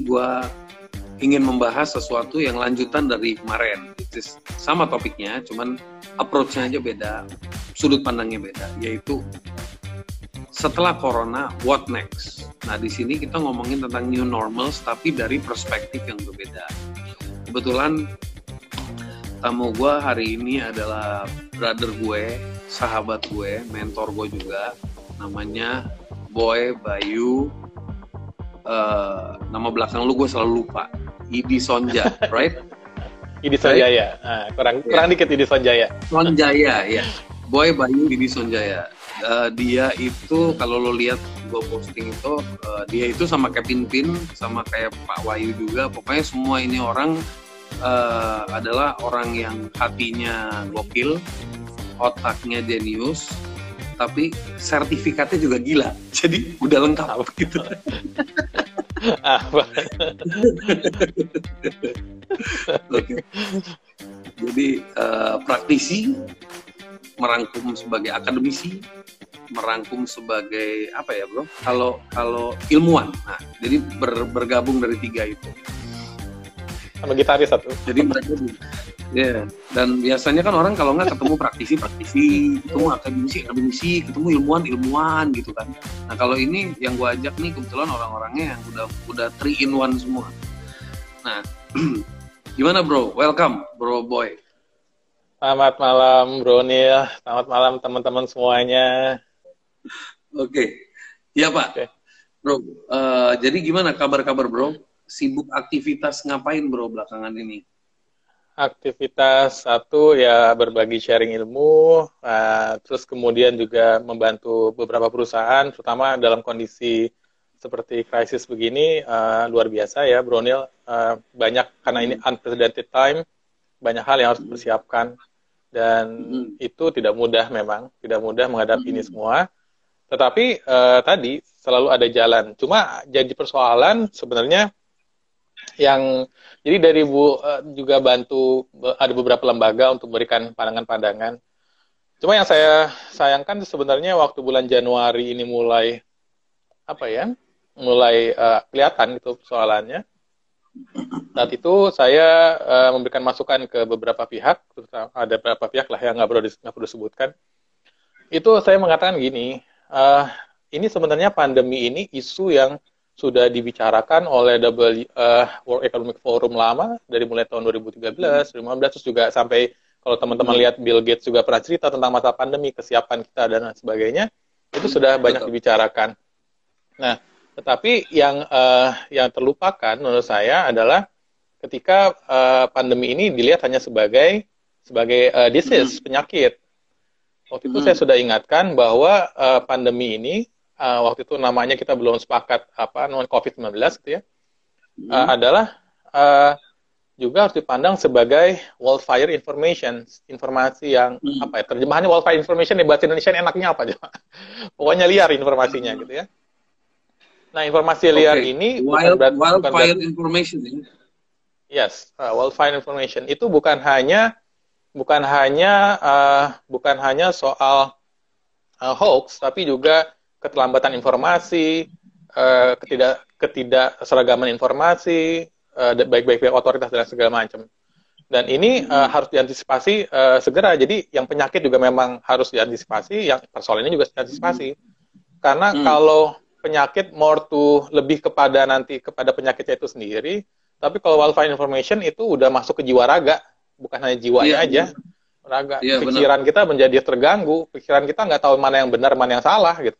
gue ingin membahas sesuatu yang lanjutan dari kemarin. sama topiknya, cuman approach-nya aja beda, sudut pandangnya beda, yaitu setelah corona, what next? Nah, di sini kita ngomongin tentang new normals, tapi dari perspektif yang berbeda. Kebetulan tamu gue hari ini adalah brother gue, sahabat gue, mentor gue juga, namanya Boy Bayu. Uh, nama belakang lu gue selalu lupa. Idi Sonja, right? Idi Sonjaya, right? nah, kurang yeah. kurang dikit Idi Sonjaya. Sonjaya, ya. Boy Bayu Idi Sonjaya. Uh, dia itu kalau lo lihat gue posting itu, uh, dia itu sama kayak Pin Pin, sama kayak Pak Wayu juga. Pokoknya semua ini orang uh, adalah orang yang hatinya gokil, otaknya jenius, tapi sertifikatnya juga gila. Jadi udah lengkap gitu. okay. Jadi uh, praktisi merangkum sebagai akademisi, merangkum sebagai apa ya bro? Kalau kalau ilmuwan, nah jadi ber, bergabung dari tiga itu. Sama gitaris satu. Jadi mereka Ya, yeah. dan biasanya kan orang kalau nggak ketemu praktisi, praktisi, ketemu akademisi, akademisi, ketemu ilmuwan, ilmuwan gitu kan. Nah kalau ini yang gue ajak nih kebetulan orang-orangnya yang udah udah three in one semua. Nah, gimana bro? Welcome, bro boy. Selamat malam Bro Nil, selamat malam teman-teman semuanya. Oke, okay. ya Pak. Okay. Bro, uh, jadi gimana kabar-kabar Bro? Sibuk aktivitas ngapain Bro belakangan ini? Aktivitas satu ya berbagi sharing ilmu, uh, terus kemudian juga membantu beberapa perusahaan, terutama dalam kondisi seperti krisis begini uh, luar biasa ya, Bronil. Uh, banyak karena ini unprecedented time, banyak hal yang harus dipersiapkan dan mm. itu tidak mudah memang, tidak mudah menghadapi ini semua. Tetapi uh, tadi selalu ada jalan. Cuma jadi persoalan sebenarnya yang jadi dari Bu uh, juga bantu ada beberapa lembaga untuk memberikan pandangan-pandangan. Cuma yang saya sayangkan sebenarnya waktu bulan Januari ini mulai apa ya, mulai uh, kelihatan gitu soalannya. Saat itu saya uh, memberikan masukan ke beberapa pihak, ada beberapa pihak lah yang nggak perlu nggak perlu sebutkan. Itu saya mengatakan gini, uh, ini sebenarnya pandemi ini isu yang sudah dibicarakan oleh W, uh, World Economic Forum lama dari mulai tahun 2013, 2015 terus juga sampai kalau teman-teman lihat Bill Gates juga pernah cerita tentang masa pandemi, kesiapan kita dan sebagainya, itu sudah banyak dibicarakan. Nah, tetapi yang uh, yang terlupakan menurut saya adalah ketika uh, pandemi ini dilihat hanya sebagai sebagai uh, disease, penyakit. Waktu itu saya sudah ingatkan bahwa uh, pandemi ini uh, waktu itu namanya kita belum sepakat apa non COVID-19 gitu ya, hmm. uh, adalah uh, juga harus dipandang sebagai wildfire information, informasi yang hmm. apa ya terjemahannya wildfire information di bahasa Indonesia enaknya apa aja, pokoknya liar informasinya hmm. gitu ya. Nah informasi okay. liar ini Wild, bukan wildfire bukan, information ya. Yes, uh, wildfire information itu bukan hanya bukan hanya uh, bukan hanya soal uh, hoax, tapi juga keterlambatan informasi, uh, ketidak ketidakseragaman informasi, uh, baik-baik pihak otoritas dan segala macam. Dan ini uh, harus diantisipasi uh, segera. Jadi yang penyakit juga memang harus diantisipasi, yang persoalan ini juga diantisipasi. Karena hmm. kalau penyakit more to lebih kepada nanti kepada penyakitnya itu sendiri, tapi kalau wildfire information itu udah masuk ke jiwa raga, bukan hanya jiwanya yeah, aja. Raga. Yeah, pikiran benar. kita menjadi terganggu, pikiran kita nggak tahu mana yang benar, mana yang salah gitu.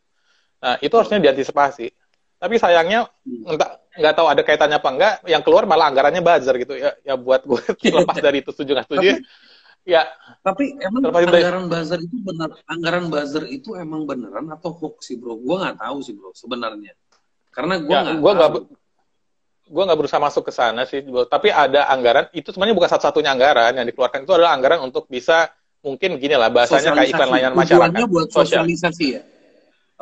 Nah, itu harusnya diantisipasi. Tapi sayangnya entah nggak tahu ada kaitannya apa enggak, yang keluar malah anggarannya buzzer gitu ya. Ya buat gue lepas dari itu setuju nggak setuju. ya. Tapi emang anggaran buzzer itu benar, anggaran buzzer itu emang beneran atau hoax sih bro? Gue nggak tahu sih bro sebenarnya. Karena gue ya, nggak. Gue nggak gue nggak berusaha masuk ke sana sih, bro. tapi ada anggaran itu sebenarnya bukan satu-satunya anggaran yang dikeluarkan itu adalah anggaran untuk bisa mungkin gini lah bahasanya kayak iklan layanan masyarakat. buat sosialisasi ya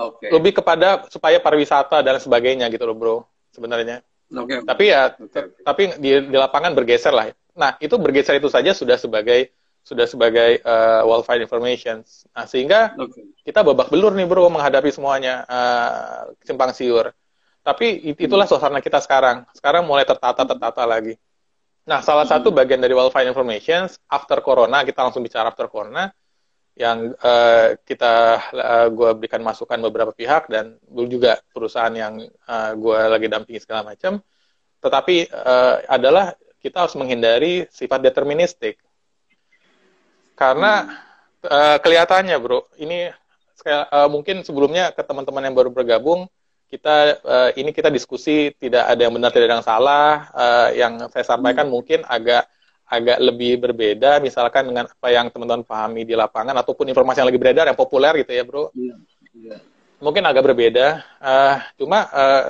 Okay. Lebih kepada supaya pariwisata dan sebagainya gitu loh, Bro, sebenarnya. Okay. Tapi ya okay. tapi di, di lapangan bergeser lah. Nah, itu bergeser itu saja sudah sebagai sudah sebagai uh, wildfire information. Nah, sehingga okay. kita babak belur nih, Bro, menghadapi semuanya uh, simpang siur. Tapi itulah suasana kita sekarang. Sekarang mulai tertata tertata lagi. Nah, salah satu bagian dari Well Find Information after Corona, kita langsung bicara after Corona, yang uh, kita uh, gue berikan masukan beberapa pihak dan dulu juga perusahaan yang uh, eh, gue lagi dampingi segala macam. Tetapi uh, adalah kita harus menghindari sifat deterministik karena uh, kelihatannya bro, ini uh, mungkin sebelumnya ke teman-teman yang baru bergabung kita uh, ini kita diskusi tidak ada yang benar tidak ada yang salah uh, yang saya sampaikan hmm. mungkin agak agak lebih berbeda misalkan dengan apa yang teman-teman pahami di lapangan ataupun informasi yang lagi beredar yang populer gitu ya bro yeah. Yeah. mungkin agak berbeda uh, cuma uh,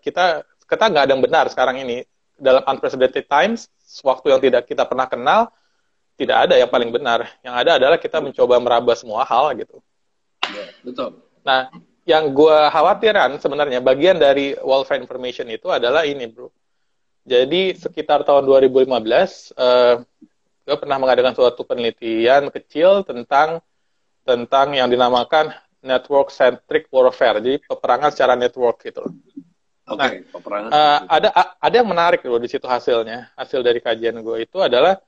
kita kita nggak ada yang benar sekarang ini dalam unprecedented times waktu yang tidak kita pernah kenal tidak ada yang paling benar yang ada adalah kita mencoba meraba semua hal gitu yeah, betul nah yang gue khawatiran sebenarnya bagian dari welfare information itu adalah ini bro. Jadi sekitar tahun 2015 uh, gue pernah mengadakan suatu penelitian kecil tentang tentang yang dinamakan network centric warfare. Jadi peperangan secara network gitu. Oke, okay, nah, peperangan. Uh, ada ada yang menarik loh di situ hasilnya. Hasil dari kajian gue itu adalah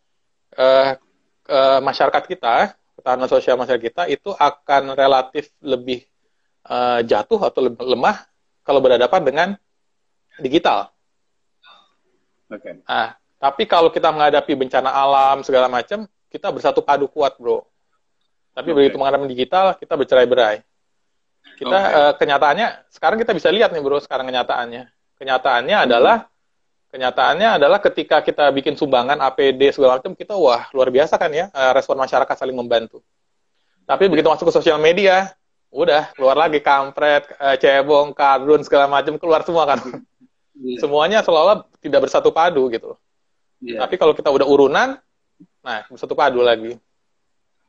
uh, uh, masyarakat kita, ketahanan sosial masyarakat kita itu akan relatif lebih uh, jatuh atau lemah kalau berhadapan dengan digital. Okay. Nah, tapi kalau kita menghadapi bencana alam segala macam, kita bersatu padu kuat, bro. Tapi okay. begitu menghadapi digital, kita bercerai-berai. Kita okay. uh, eh, kenyataannya sekarang kita bisa lihat nih, bro. Sekarang kenyataannya, kenyataannya hmm. adalah kenyataannya adalah ketika kita bikin sumbangan APD segala macam, kita wah luar biasa kan ya uh, respon masyarakat saling membantu. Tapi begitu masuk ke sosial media, udah keluar lagi kampret, uh, cebong, kardun segala macam keluar semua kan. Yeah. Semuanya seolah-olah tidak bersatu padu gitu. Yeah. Tapi kalau kita udah urunan, nah bersatu padu lagi.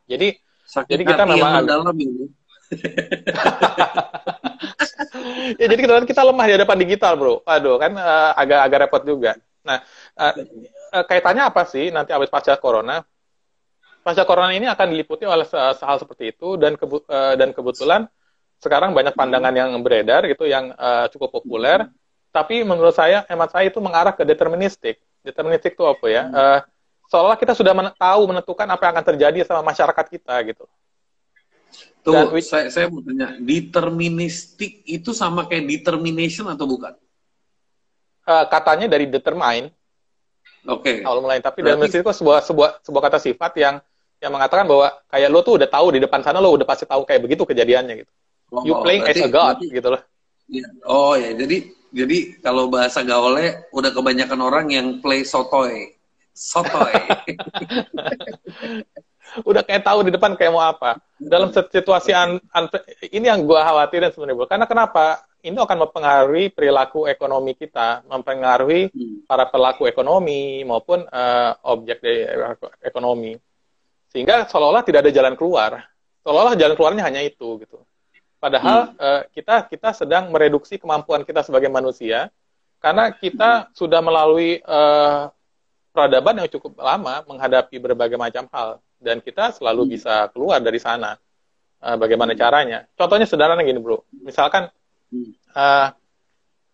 Jadi Sakit jadi kita memang dalam ini. ya jadi kita kita lemah di hadapan digital, Bro. Aduh, kan uh, agak agak repot juga. Nah, uh, uh, kaitannya apa sih nanti habis pasca corona? pasca corona ini akan diliputi oleh hal seperti itu dan kebu uh, dan kebetulan sekarang banyak pandangan yang beredar gitu yang uh, cukup populer tapi menurut saya hemat saya itu mengarah ke deterministik deterministik itu apa ya uh, seolah kita sudah men tahu menentukan apa yang akan terjadi sama masyarakat kita gitu Tuh, Dan, saya, saya mau tanya, deterministik itu sama kayak determination atau bukan? Uh, katanya dari determine. Oke. Okay. Awal mulai, tapi Berarti... itu sebuah sebuah sebuah kata sifat yang yang mengatakan bahwa kayak lo tuh udah tahu di depan sana lo udah pasti tahu kayak begitu kejadiannya gitu. Oh, you playing berarti, as a god berarti, gitu loh. Ya, oh ya, jadi jadi kalau bahasa gaulnya udah kebanyakan orang yang play sotoy. Sotoy. udah kayak tahu di depan kayak mau apa. Dalam situasi un, un, ini yang gue khawatirin sebenarnya, karena kenapa? Ini akan mempengaruhi perilaku ekonomi kita, mempengaruhi hmm. para pelaku ekonomi maupun uh, objek dari ekonomi sehingga seolah-olah tidak ada jalan keluar seolah-olah jalan keluarnya hanya itu gitu padahal hmm. uh, kita kita sedang mereduksi kemampuan kita sebagai manusia karena kita hmm. sudah melalui uh, peradaban yang cukup lama menghadapi berbagai macam hal dan kita selalu hmm. bisa keluar dari sana uh, bagaimana hmm. caranya contohnya sederhana gini bro misalkan uh,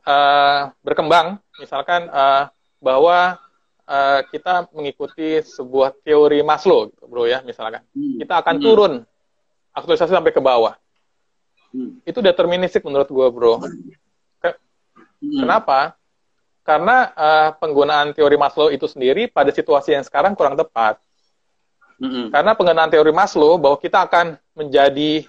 uh, berkembang misalkan uh, bahwa uh, kita mengikuti sebuah teori Maslow, gitu, bro ya, misalkan. Hmm. Kita akan turun aktualisasi sampai ke bawah. Hmm. Itu deterministik menurut gue, bro. Ke hmm. Kenapa? Karena uh, penggunaan teori Maslow itu sendiri pada situasi yang sekarang kurang tepat. Hmm. Karena penggunaan teori Maslow bahwa kita akan menjadi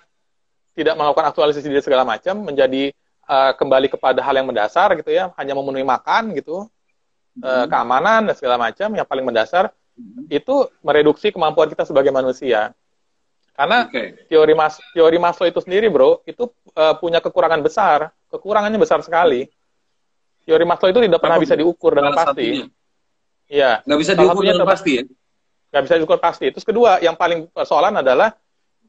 tidak melakukan aktualisasi diri segala macam, menjadi uh, kembali kepada hal yang mendasar gitu ya, hanya memenuhi makan gitu, hmm. keamanan dan segala macam yang paling mendasar hmm. itu mereduksi kemampuan kita sebagai manusia. Karena okay. teori mas teori Maslow itu sendiri, bro, itu uh, punya kekurangan besar. Kekurangannya besar sekali. Teori Maslow itu tidak pernah bisa diukur dengan pasti. Iya. Nggak bisa diukur dengan pasti ya? Nggak bisa diukur pasti. Terus kedua, yang paling persoalan adalah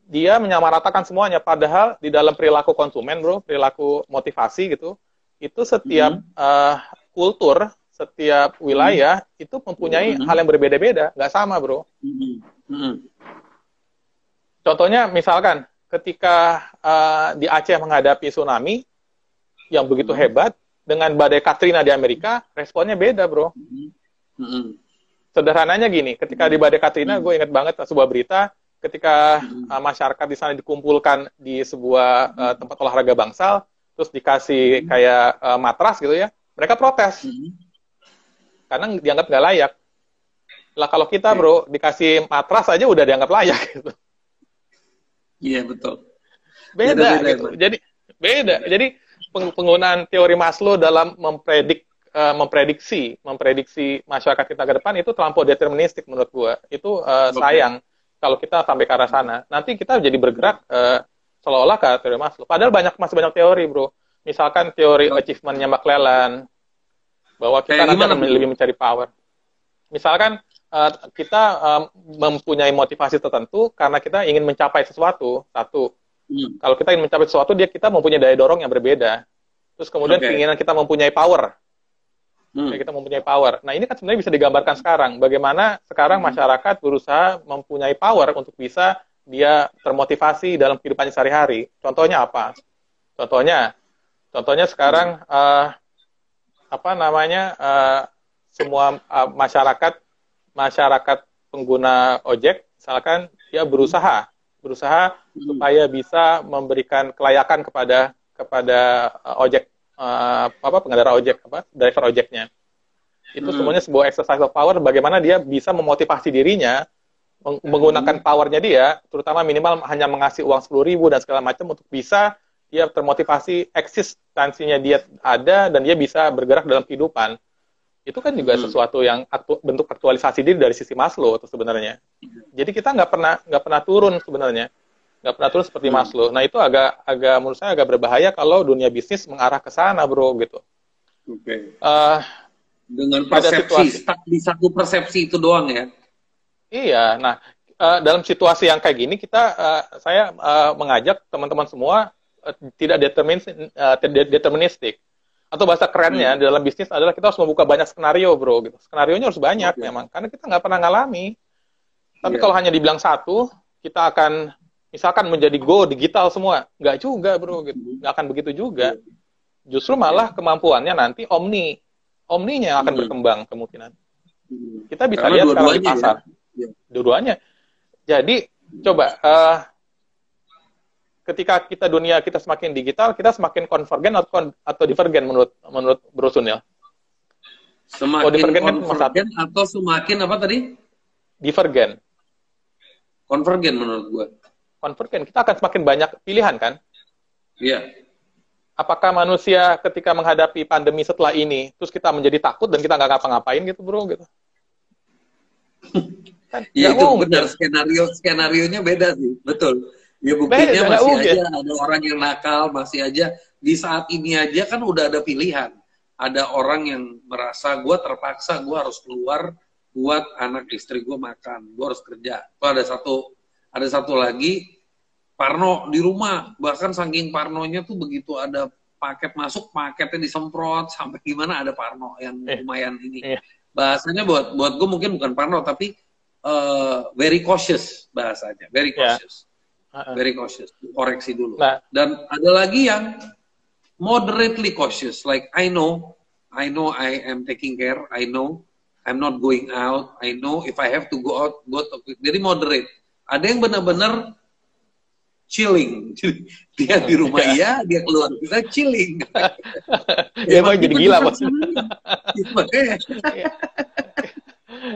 dia menyamaratakan semuanya. Padahal di dalam perilaku konsumen, bro, perilaku motivasi gitu, itu setiap mm -hmm. uh, kultur setiap wilayah hmm. itu mempunyai hmm. hal yang berbeda-beda, nggak sama, bro. Hmm. Hmm. Contohnya, misalkan ketika uh, di Aceh menghadapi tsunami yang begitu hmm. hebat, dengan badai Katrina di Amerika, responnya beda, bro. Mm-mm. Sederhananya gini, ketika di badai Katrina, gue inget banget sebuah berita, ketika uh, masyarakat di sana dikumpulkan di sebuah uh, tempat olahraga bangsal, terus dikasih kayak uh, matras gitu ya, mereka protes Mm-mm. karena dianggap nggak layak. Lah kalau kita bro dikasih matras aja udah dianggap layak gitu. Iya betul. Beda Beda-beda gitu. emang. Jadi beda. Jadi peng- penggunaan teori Maslow dalam mempredik eh, memprediksi memprediksi masyarakat kita ke depan itu terlampau deterministik menurut gua. Itu Oke. sayang kalau kita sampai ke arah sana. Nanti kita jadi bergerak eh, seolah-olah ke teori Maslow. Padahal banyak masih banyak teori, Bro. Misalkan teori Oke. achievement-nya McClellan bahwa kita Kayak nanti gimana, akan lebih mencari power. Misalkan eh, kita eh, mempunyai motivasi tertentu karena kita ingin mencapai sesuatu, satu Hmm. kalau kita ingin mencapai sesuatu dia kita mempunyai daya dorong yang berbeda terus kemudian Oke. keinginan kita mempunyai power Hmm. Kita mempunyai power nah ini kan sebenarnya bisa digambarkan sekarang bagaimana sekarang Hmm. masyarakat berusaha mempunyai power untuk bisa dia termotivasi dalam kehidupannya sehari-hari contohnya apa contohnya contohnya sekarang eh, apa namanya eh, semua eh, masyarakat masyarakat pengguna ojek misalkan dia berusaha berusaha Hmm. supaya bisa memberikan kelayakan kepada kepada uh, ojek uh, apa pengendara ojek apa driver ojeknya itu Hmm. semuanya sebuah exercise of power bagaimana dia bisa memotivasi dirinya meng- menggunakan powernya dia terutama minimal hanya mengasih uang sepuluh ribu dan segala macam untuk bisa dia termotivasi eksistensinya dia ada dan dia bisa bergerak dalam kehidupan itu kan juga Hmm. sesuatu yang aktu- bentuk aktualisasi diri dari sisi Maslow itu sebenarnya jadi kita nggak pernah nggak pernah turun sebenarnya nggak pernah turun seperti Hmm. Maslow. Nah itu agak agak menurut saya agak berbahaya kalau dunia bisnis mengarah ke sana, bro, gitu. Oke. Eh, Dengan persepsi, di satu persepsi itu doang ya. iya, nah eh, dalam situasi yang kayak gini kita eh, saya eh, mengajak teman-teman semua tidak deterministik. Atau bahasa kerennya Hmm. dalam bisnis adalah kita harus membuka banyak skenario, bro. Gitu. Skenario nya harus banyak Oke. memang, karena kita nggak pernah ngalami. Tapi Iya. kalau hanya dibilang satu, kita akan misalkan menjadi go digital semua, nggak juga, bro. Gitu. Hmm. Nggak akan begitu juga. Justru malah kemampuannya nanti omni, omninya akan Hmm. berkembang kemungkinan. Hmm. Kita bisa Karena lihat sekarang di dua-duanya ya. pasar, Iya. dua-duanya. Jadi coba eh, ketika kita dunia kita semakin digital, kita semakin konvergen atau kon- atau divergen menurut menurut Bro Sunil? Semakin divergen kan konvergen atau semakin apa tadi? Divergen. Konvergen menurut gua. Konvergen kita akan semakin banyak pilihan kan? Iya. Apakah manusia ketika menghadapi pandemi setelah ini, terus kita menjadi takut dan kita nggak ngapa-ngapain gitu, bro? Gitu. Kan Iya nggak itu mungkin. benar skenario skenario nya beda sih, betul. Ya buktinya Beda, masih aja ada orang yang nakal, masih aja di saat ini aja kan udah ada pilihan. Ada orang yang merasa gue terpaksa gue harus keluar buat anak istri gue makan, gue harus kerja. Tuh ada satu ada satu lagi Parno di rumah, bahkan saking Parnonya tuh begitu ada paket masuk, paketnya disemprot sampai gimana ada Parno yang Eh, lumayan ini. iya. Bahasanya buat buat gue mungkin bukan Parno tapi eh, very cautious bahasanya, very Ya. cautious, Very cautious. Koreksi dulu. Nah, Dan ada lagi yang moderately cautious, like I know, I know I am taking care, I know I'm not going out, I know if I have to go out, go out. Jadi moderate. Ada yang benar-benar chilling. Dia di rumah ya, dia keluar kita chilling. ya emang jadi gila, Bos. Makanya.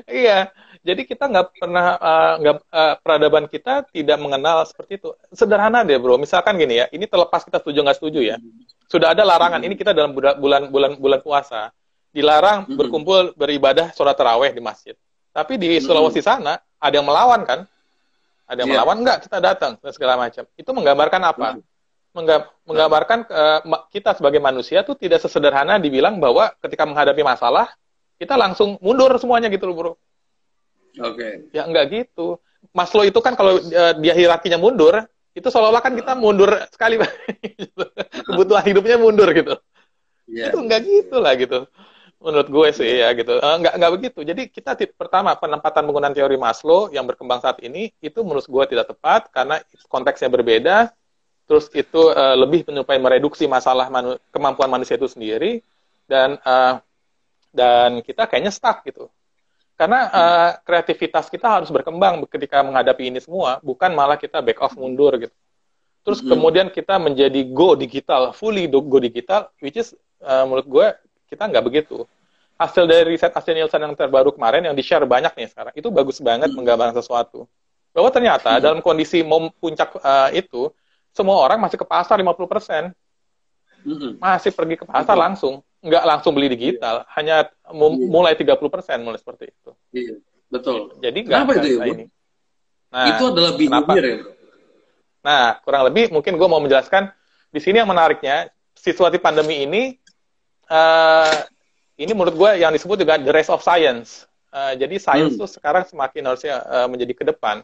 Iya, jadi kita nggak pernah eh, nggak eh, peradaban kita tidak mengenal seperti itu. Sederhana deh, bro. Misalkan gini ya, ini terlepas kita setuju nggak setuju ya. Sudah ada larangan. Ini kita dalam bulan bulan bulan puasa dilarang Mhm. berkumpul beribadah sholat taraweh di masjid. Tapi di Mhm. Sulawesi sana ada yang melawan kan? Ada yang Iya. melawan nggak? Kita datang dan segala macam. Itu menggambarkan apa? Mengga- menggambarkan ma- kita sebagai manusia tuh tidak sesederhana dibilang bahwa ketika menghadapi masalah kita langsung mundur semuanya gitu loh bro. Oke. Ya enggak gitu. Maslow itu kan kalau eh, dia hierarkinya mundur, itu seolah-olah kan kita mundur sekali. Gitu. Kebutuhan hidupnya mundur gitu. Iya. Itu enggak gitu lah gitu. Menurut gue sih ya gitu. Eh, enggak enggak begitu. Jadi kita pertama penempatan penggunaan teori Maslow yang berkembang saat ini itu menurut gue tidak tepat karena konteksnya berbeda. Terus itu eh, lebih menyerupai mereduksi masalah manu- kemampuan manusia itu sendiri. dan uh, dan kita kayaknya stuck gitu. Karena uh, kreativitas kita harus berkembang ketika menghadapi ini semua, bukan malah kita back off mundur gitu. Terus mm -hmm. kemudian kita menjadi go digital, fully go digital, which is uh, menurut gue kita nggak begitu. Hasil dari riset hasil Nielsen yang terbaru kemarin yang di-share banyak nih sekarang, itu bagus banget mm -hmm. menggambarkan sesuatu. Bahwa ternyata mm -hmm. dalam kondisi mau puncak uh, itu, semua orang masih ke pasar 50%. Mm -hmm. Masih pergi ke pasar mm -hmm. langsung nggak langsung beli digital, yeah. hanya yeah. mulai 30% mulai seperti itu. Iya, betul. Jadi kenapa itu ya, ini. Nah, itu adalah behavior ya, Nah, kurang lebih mungkin gue mau menjelaskan di sini yang menariknya situasi pandemi ini uh, ini menurut gue yang disebut juga the race of science. Uh, jadi science hmm. tuh sekarang semakin harusnya uh, menjadi ke depan.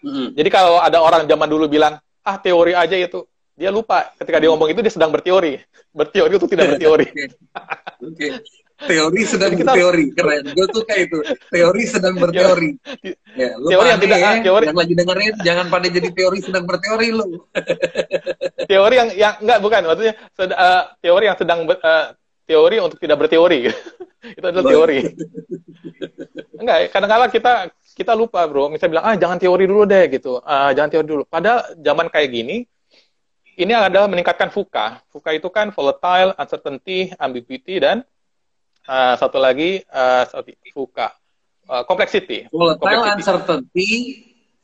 Hmm. Jadi kalau ada orang zaman dulu bilang, ah teori aja itu, dia lupa ketika dia ngomong itu dia sedang berteori. Berteori itu tidak berteori. Oke. Okay. Teori sedang kita, berteori. Keren. Gue suka itu. Teori sedang berteori. Ya, lu teori yang tidak ya, teori yang lagi dengerin jangan pada jadi teori sedang berteori lu. teori yang yang enggak bukan maksudnya uh, teori yang sedang uh, teori untuk tidak berteori. itu adalah teori. enggak, kadang-kadang kita kita lupa, Bro. Misalnya bilang, "Ah, jangan teori dulu deh." gitu. Uh, jangan teori dulu. Padahal zaman kayak gini ini adalah meningkatkan VUCA. VUCA itu kan volatile, uncertainty, ambiguity, dan uh, satu lagi uh, VUCA, uh, complexity. Volatile, complexity. uncertainty,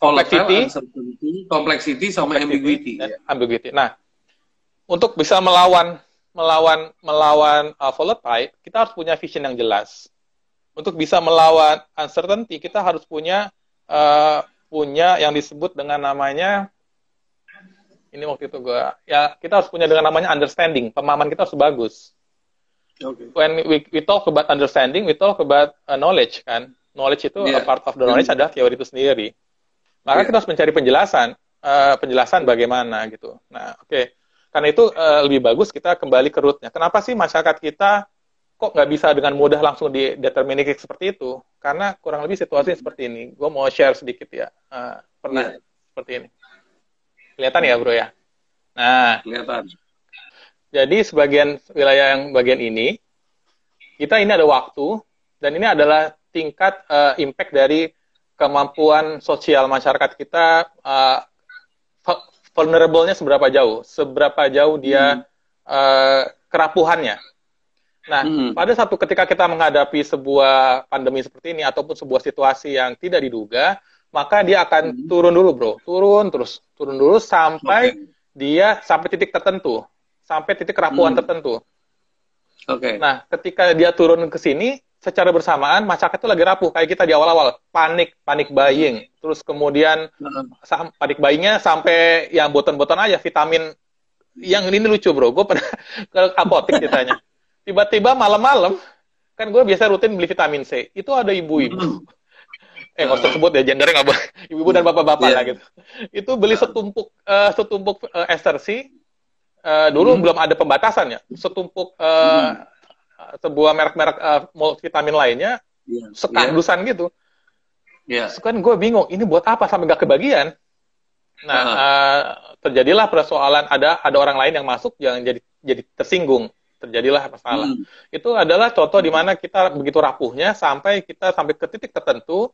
complexity, uncertainty, complexity, sama complexity, ambiguity. Ya. Ambiguity. Nah, untuk bisa melawan melawan melawan uh, volatile, kita harus punya vision yang jelas. Untuk bisa melawan uncertainty, kita harus punya uh, punya yang disebut dengan namanya ini waktu itu gue ya kita harus punya dengan namanya understanding pemahaman kita harus bagus okay. when we, we talk about understanding we talk about uh, knowledge kan knowledge itu yeah. a part of the knowledge mm. adalah teori itu sendiri maka yeah. kita harus mencari penjelasan uh, penjelasan bagaimana gitu nah oke okay. karena itu uh, lebih bagus kita kembali ke rootnya kenapa sih masyarakat kita kok nggak bisa dengan mudah langsung di deterministik seperti itu karena kurang lebih situasi seperti ini gue mau share sedikit ya uh, pernah yeah. seperti ini Kelihatan ya bro ya? Nah, kelihatan. Jadi sebagian wilayah yang bagian ini, kita ini ada waktu, dan ini adalah tingkat uh, impact dari kemampuan sosial masyarakat kita, uh, vulnerable-nya seberapa jauh, seberapa jauh dia hmm. uh, kerapuhannya. Nah, hmm. pada satu ketika kita menghadapi sebuah pandemi seperti ini ataupun sebuah situasi yang tidak diduga, maka dia akan hmm. turun dulu, bro. Turun terus, turun dulu sampai okay. dia sampai titik tertentu, sampai titik kerapuan hmm. tertentu. Oke. Okay. Nah, ketika dia turun ke sini, secara bersamaan masyarakat itu lagi rapuh kayak kita di awal-awal, panik, panik buying. Terus kemudian hmm. panik buyingnya sampai yang boton-boton aja vitamin yang ini lucu, bro. Gue pernah ke apotek ditanya. Tiba-tiba malam-malam kan gue biasa rutin beli vitamin C. Itu ada ibu-ibu. Eh nggak usah sebut ya gendernya nggak boleh ibu-ibu dan bapak-bapak yeah. lah gitu itu beli setumpuk uh, setumpuk uh, estersi uh, dulu hmm. belum ada pembatasan ya setumpuk uh, hmm. sebuah merek-merek uh, multivitamin lainnya yeah. sekardusan yeah. gitu yeah. so, kan gue bingung ini buat apa sampai nggak kebagian nah uh -huh. uh, terjadilah persoalan ada ada orang lain yang masuk yang jadi jadi tersinggung terjadilah masalah. Hmm. Itu adalah contoh di mana kita begitu rapuhnya sampai kita sampai ke titik tertentu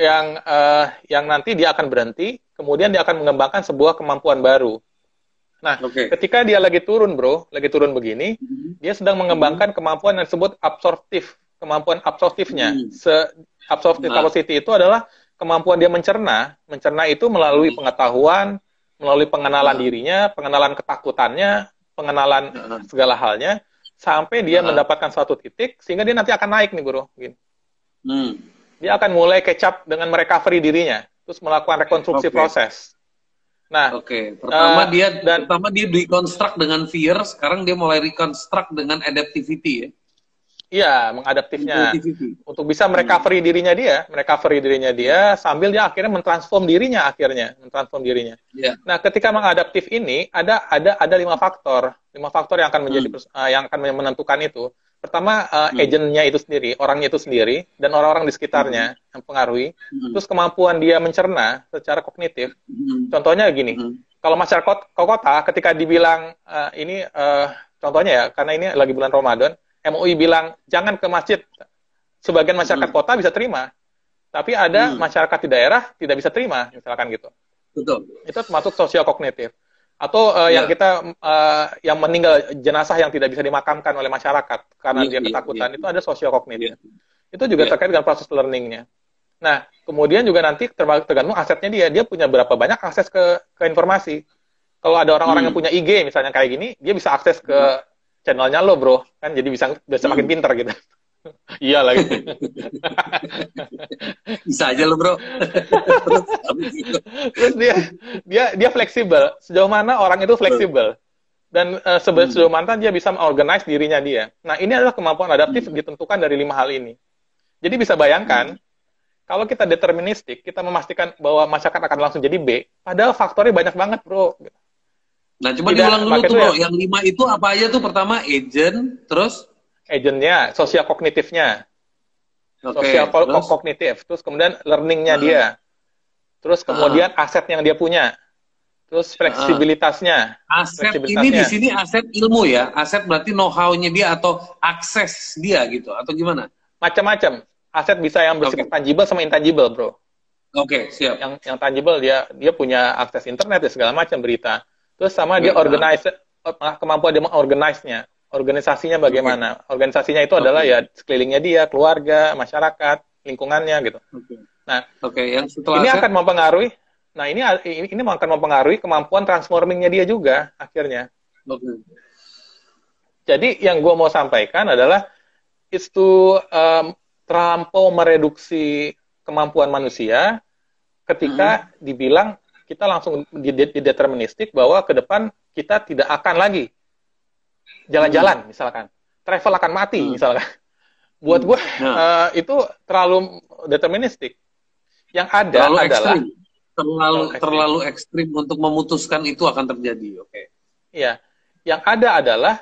yang uh, yang nanti dia akan berhenti, kemudian dia akan mengembangkan sebuah kemampuan baru. Nah, okay. ketika dia lagi turun, bro, lagi turun begini, mm-hmm. dia sedang mengembangkan mm-hmm. kemampuan yang disebut absorptif, kemampuan absorptifnya. Mm-hmm. Se absorptive nah. capacity itu adalah kemampuan dia mencerna, mencerna itu melalui pengetahuan, melalui pengenalan nah. dirinya, pengenalan ketakutannya, pengenalan nah. segala halnya, sampai dia nah. mendapatkan suatu titik, sehingga dia nanti akan naik nih, bro. Gini. Hmm dia akan mulai kecap dengan merecovery dirinya, terus melakukan rekonstruksi okay. proses. Nah, oke. Okay. Pertama uh, dia dan pertama dia deconstruct dengan fear, sekarang dia mulai reconstruct dengan adaptivity ya. Iya, mengadaptifnya. Untuk bisa merecovery hmm. dirinya dia, merecovery dirinya dia sambil dia akhirnya mentransform dirinya akhirnya, mentransform dirinya. Yeah. Nah, ketika mengadaptif ini ada ada ada lima faktor, lima faktor yang akan menjadi hmm. uh, yang akan menentukan itu. Pertama uh, hmm. agentnya itu sendiri, orangnya itu sendiri, dan orang-orang di sekitarnya hmm. yang pengaruhi. Hmm. Terus kemampuan dia mencerna secara kognitif. Hmm. Contohnya gini, hmm. kalau masyarakat kota ketika dibilang uh, ini uh, contohnya ya, karena ini lagi bulan Ramadan, MUI bilang jangan ke masjid, sebagian masyarakat hmm. kota bisa terima, tapi ada hmm. masyarakat di daerah tidak bisa terima, misalkan gitu. Betul. Itu termasuk sosial kognitif. Atau uh, ya. yang kita uh, yang meninggal jenazah yang tidak bisa dimakamkan oleh masyarakat karena ya, dia ketakutan ya, itu ada sosial kognitif. Ya. Itu juga terkait dengan proses learningnya. Nah, kemudian juga nanti tergantung asetnya dia, dia punya berapa banyak akses ke ke informasi. Kalau ada orang-orang hmm. yang punya IG misalnya kayak gini, dia bisa akses ke hmm. channelnya lo, bro, kan jadi bisa bisa hmm. makin pinter gitu. Iya lagi. Bisa aja lo bro. Terus dia dia dia fleksibel. Sejauh mana orang itu fleksibel dan uh, sejauh hmm. mana dia bisa mengorganize dirinya dia. Nah ini adalah kemampuan adaptif hmm. ditentukan dari lima hal ini. Jadi bisa bayangkan hmm. kalau kita deterministik, kita memastikan bahwa masyarakat akan langsung jadi B, padahal faktornya banyak banget bro. Nah, coba diulang dulu tuh, bro. Ya, yang lima itu apa aja tuh? Pertama, agent, terus? Agentnya, sosial kognitifnya. Okay, sosial terus? kognitif. Terus kemudian learningnya uh. dia. Terus kemudian uh. aset yang dia punya. Terus fleksibilitasnya. Uh. Aset fleksibilitasnya. ini di sini aset ilmu ya? Aset berarti know-how-nya dia atau akses dia gitu? Atau gimana? Macam-macam. Aset bisa yang bersifat okay. tangible sama intangible, bro. Oke, okay, siap. Yang yang tangible dia dia punya akses internet dan segala macam berita. Terus sama dia organize kemampuan dia mengorganize-nya. Organisasinya bagaimana? Okay. Organisasinya itu okay. adalah ya sekelilingnya dia, keluarga, masyarakat, lingkungannya gitu. Okay. Nah, oke, okay. yang setelah ini akan mempengaruhi. Nah, ini ini akan mempengaruhi kemampuan transformingnya dia juga akhirnya. Okay. Jadi yang gue mau sampaikan adalah itu um, terlampau mereduksi kemampuan manusia ketika hmm. dibilang kita langsung dideterministik bahwa ke depan kita tidak akan lagi jalan-jalan hmm. misalkan travel akan mati hmm. misalkan buat gue nah. uh, itu terlalu deterministik yang ada terlalu adalah ekstrim. terlalu ekstrim. terlalu ekstrim untuk memutuskan itu akan terjadi oke okay. Iya, yang ada adalah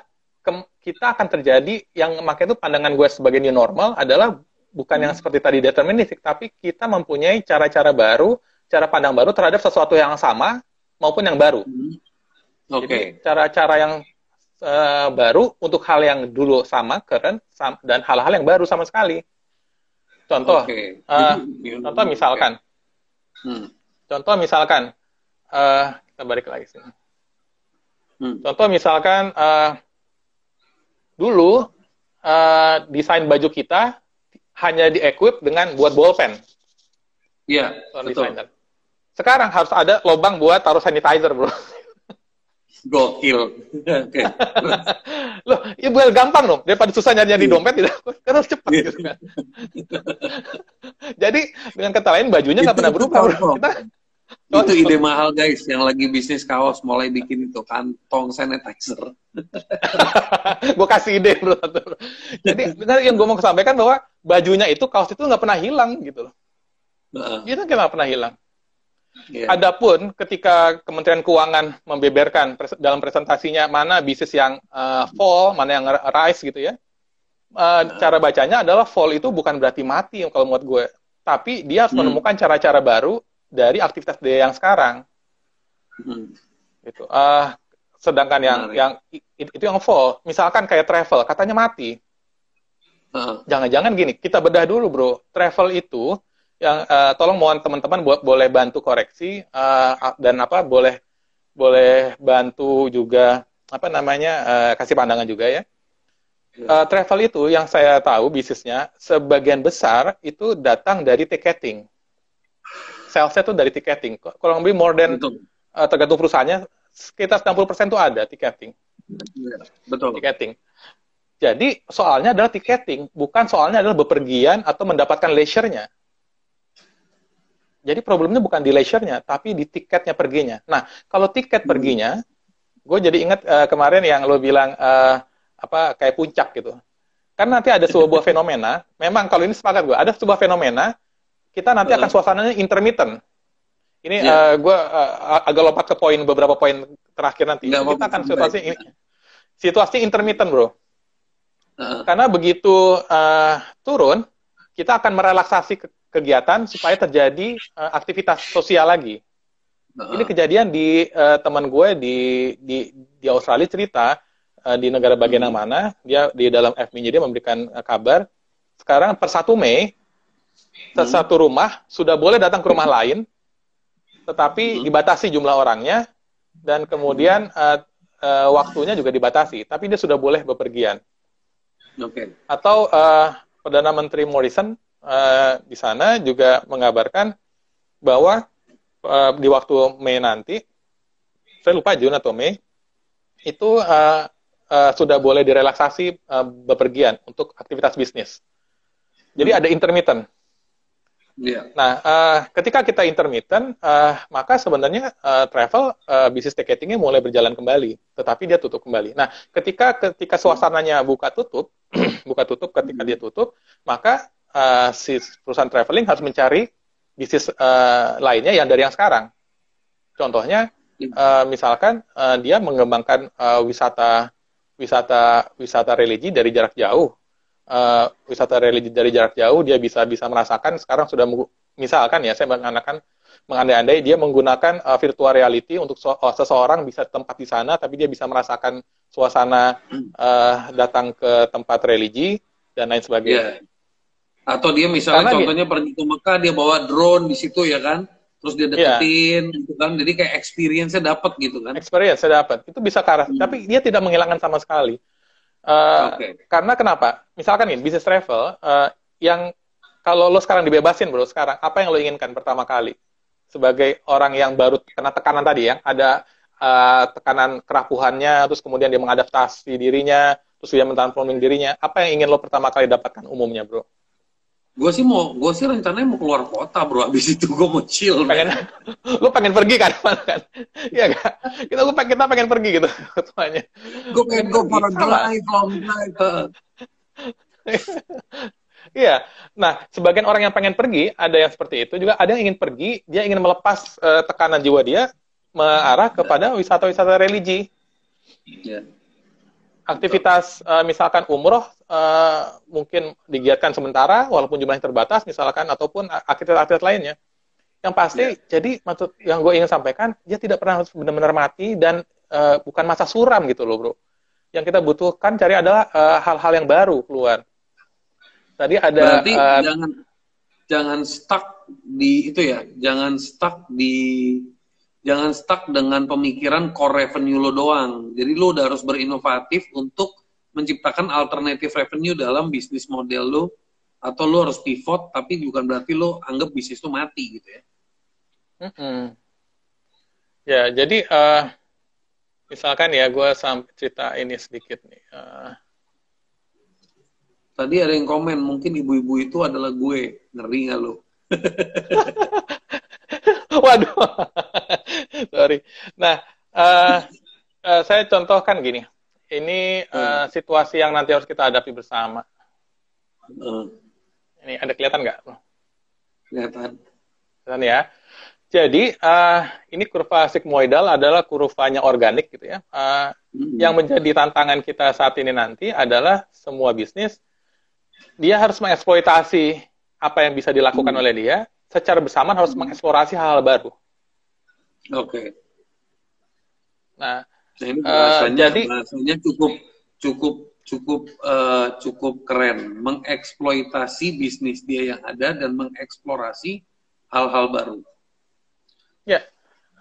kita akan terjadi yang makanya itu pandangan gue sebagai new normal adalah bukan hmm. yang seperti tadi deterministik tapi kita mempunyai cara-cara baru cara pandang baru terhadap sesuatu yang sama maupun yang baru. Hmm. Oke. Okay. cara-cara yang uh, baru untuk hal yang dulu sama, keren, sam dan hal-hal yang baru sama sekali. Contoh, okay. uh, eh, contoh misalkan, okay. hmm. contoh misalkan, uh, kita balik lagi sini. Hmm. Contoh misalkan, uh, dulu uh, desain baju kita hanya di-equip dengan buat bolpen. Iya, betul. Desainer. Sekarang harus ada lubang buat taruh sanitizer, bro. Gokil. Oke. Loh, ya bukan gampang dong. Daripada susah nyari di dompet, tidak. Kan harus cepat gitu kan. Jadi, dengan kata lain, bajunya nggak pernah berubah. Kita, itu ide mahal guys yang lagi bisnis kaos mulai bikin itu kantong sanitizer. gue kasih ide bro. Jadi yang gue mau sampaikan bahwa bajunya itu kaos itu nggak pernah hilang gitu loh. Uh. Itu nggak pernah hilang. Yeah. Adapun ketika Kementerian Keuangan membeberkan pres dalam presentasinya mana bisnis yang uh, fall, mana yang rise gitu ya, uh, cara bacanya adalah fall itu bukan berarti mati kalau menurut gue, tapi dia harus hmm. menemukan cara-cara baru dari aktivitas dia yang sekarang. Hmm. Gitu. Uh, sedangkan yang Menarik. yang itu yang fall, misalkan kayak travel, katanya mati. Jangan-jangan uh -huh. gini, kita bedah dulu bro, travel itu yang uh, tolong mohon teman-teman buat boleh bantu koreksi uh, dan apa boleh boleh bantu juga apa namanya uh, kasih pandangan juga ya. Uh, travel itu yang saya tahu bisnisnya sebagian besar itu datang dari tiketing. Salesnya itu dari tiketing. Kalau lebih more than uh, tergantung perusahaannya sekitar 60% itu ada tiketing. Iya, betul. Tiketing. Jadi soalnya adalah tiketing, bukan soalnya adalah bepergian atau mendapatkan leisure-nya. Jadi problemnya bukan di leisure-nya, tapi di tiketnya perginya. Nah, kalau tiket hmm. perginya, gue jadi ingat uh, kemarin yang lo bilang uh, apa kayak puncak gitu. Kan nanti ada sebuah fenomena. Memang kalau ini sepakat gue, ada sebuah fenomena kita nanti akan suasananya intermittent. Ini yeah. Iya. uh, gue uh, agak lompat ke poin beberapa poin terakhir nanti. Nggak kita akan situasi ini, situasi intermittent, bro. Uh. Karena begitu uh, turun, kita akan merelaksasi kegiatan supaya terjadi uh, aktivitas sosial lagi. Uh-huh. Ini kejadian di uh, teman gue di di di Australia cerita uh, di negara bagian yang mana, dia di dalam FMI dia memberikan uh, kabar. Sekarang per 1 Mei, hmm. satu rumah sudah boleh datang ke rumah lain, tetapi hmm. dibatasi jumlah orangnya, dan kemudian uh, uh, waktunya juga dibatasi, tapi dia sudah boleh bepergian. Okay. Atau uh, Perdana Menteri Morrison uh, di sana juga mengabarkan bahwa uh, di waktu Mei nanti, saya lupa Juni atau Mei, itu uh, uh, sudah boleh direlaksasi uh, bepergian untuk aktivitas bisnis. Jadi hmm. ada intermittent. Yeah. Nah, uh, ketika kita intermittent, uh, maka sebenarnya uh, travel uh, bisnis ticketingnya mulai berjalan kembali, tetapi dia tutup kembali. Nah, ketika ketika suasananya buka tutup, buka tutup, ketika dia tutup, maka uh, si perusahaan traveling harus mencari bisnis uh, lainnya yang dari yang sekarang. Contohnya, uh, misalkan uh, dia mengembangkan uh, wisata wisata wisata religi dari jarak jauh uh, wisata religi dari jarak jauh dia bisa bisa merasakan sekarang sudah misalkan ya saya mengandalkan mengandai-andai dia menggunakan uh, virtual reality untuk so, uh, seseorang bisa tempat di sana tapi dia bisa merasakan suasana uh, datang ke tempat religi dan lain sebagainya. Yeah. Atau dia misalnya Karena contohnya dia, pergi ke Mekah dia bawa drone di situ ya kan, terus dia iya. deketin yeah. gitu kan, jadi kayak experience-nya dapat gitu kan. Experience-nya dapat, itu bisa ke hmm. tapi dia tidak menghilangkan sama sekali. Uh, eh, okay. Karena kenapa? Misalkan nih, bisnis travel, uh, yang kalau lo sekarang dibebasin bro, sekarang apa yang lo inginkan pertama kali? Sebagai orang yang baru kena tekanan tadi ya, ada uh, tekanan kerapuhannya, terus kemudian dia mengadaptasi dirinya, terus dia mentransforming dirinya. Apa yang ingin lo pertama kali dapatkan umumnya bro? Gue sih mau, gue sih rencananya mau keluar kota bro. Abis itu gue mau chill. Pengen, lu pengen pergi kan, kan? Iya gak? Kita lu kita pengen pergi gitu, semuanya. Gue pengen gue para drive, long drive. Iya. Nah, sebagian orang yang pengen pergi, ada yang seperti itu juga. Ada yang ingin pergi, dia ingin melepas uh, tekanan jiwa dia mengarah kepada wisata-wisata religi. Yeah aktivitas uh, misalkan umroh uh, mungkin digiatkan sementara walaupun jumlahnya terbatas misalkan ataupun aktivitas-aktivitas lainnya. Yang pasti yeah. jadi maksud yang gue ingin sampaikan dia tidak pernah benar-benar mati dan uh, bukan masa suram gitu loh bro. Yang kita butuhkan cari adalah hal-hal uh, yang baru keluar. Tadi ada berarti uh, jangan jangan stuck di itu ya jangan stuck di jangan stuck dengan pemikiran core revenue lo doang. Jadi lo udah harus berinovatif untuk menciptakan alternatif revenue dalam bisnis model lo atau lo harus pivot tapi bukan berarti lo anggap bisnis lo mati gitu ya. Mm -hmm. Ya, jadi uh, misalkan ya gue sampai cerita ini sedikit nih. Uh, Tadi ada yang komen mungkin ibu-ibu itu adalah gue ngeri nggak lo? Waduh, sorry. Nah, uh, uh, saya contohkan gini. Ini uh, situasi yang nanti harus kita hadapi bersama. Hmm. Ini ada kelihatan nggak? Kelihatan. Kelihatan ya. Jadi uh, ini kurva sigmoidal adalah kurvanya organik gitu ya. Uh, hmm. Yang menjadi tantangan kita saat ini nanti adalah semua bisnis dia harus mengeksploitasi apa yang bisa dilakukan hmm. oleh dia secara bersamaan harus mengeksplorasi hal-hal baru. Oke. Okay. Nah, nah ini bahasanya, uh, jadi bahasanya cukup cukup cukup uh, cukup keren mengeksploitasi bisnis dia yang ada dan mengeksplorasi hal-hal baru. Ya,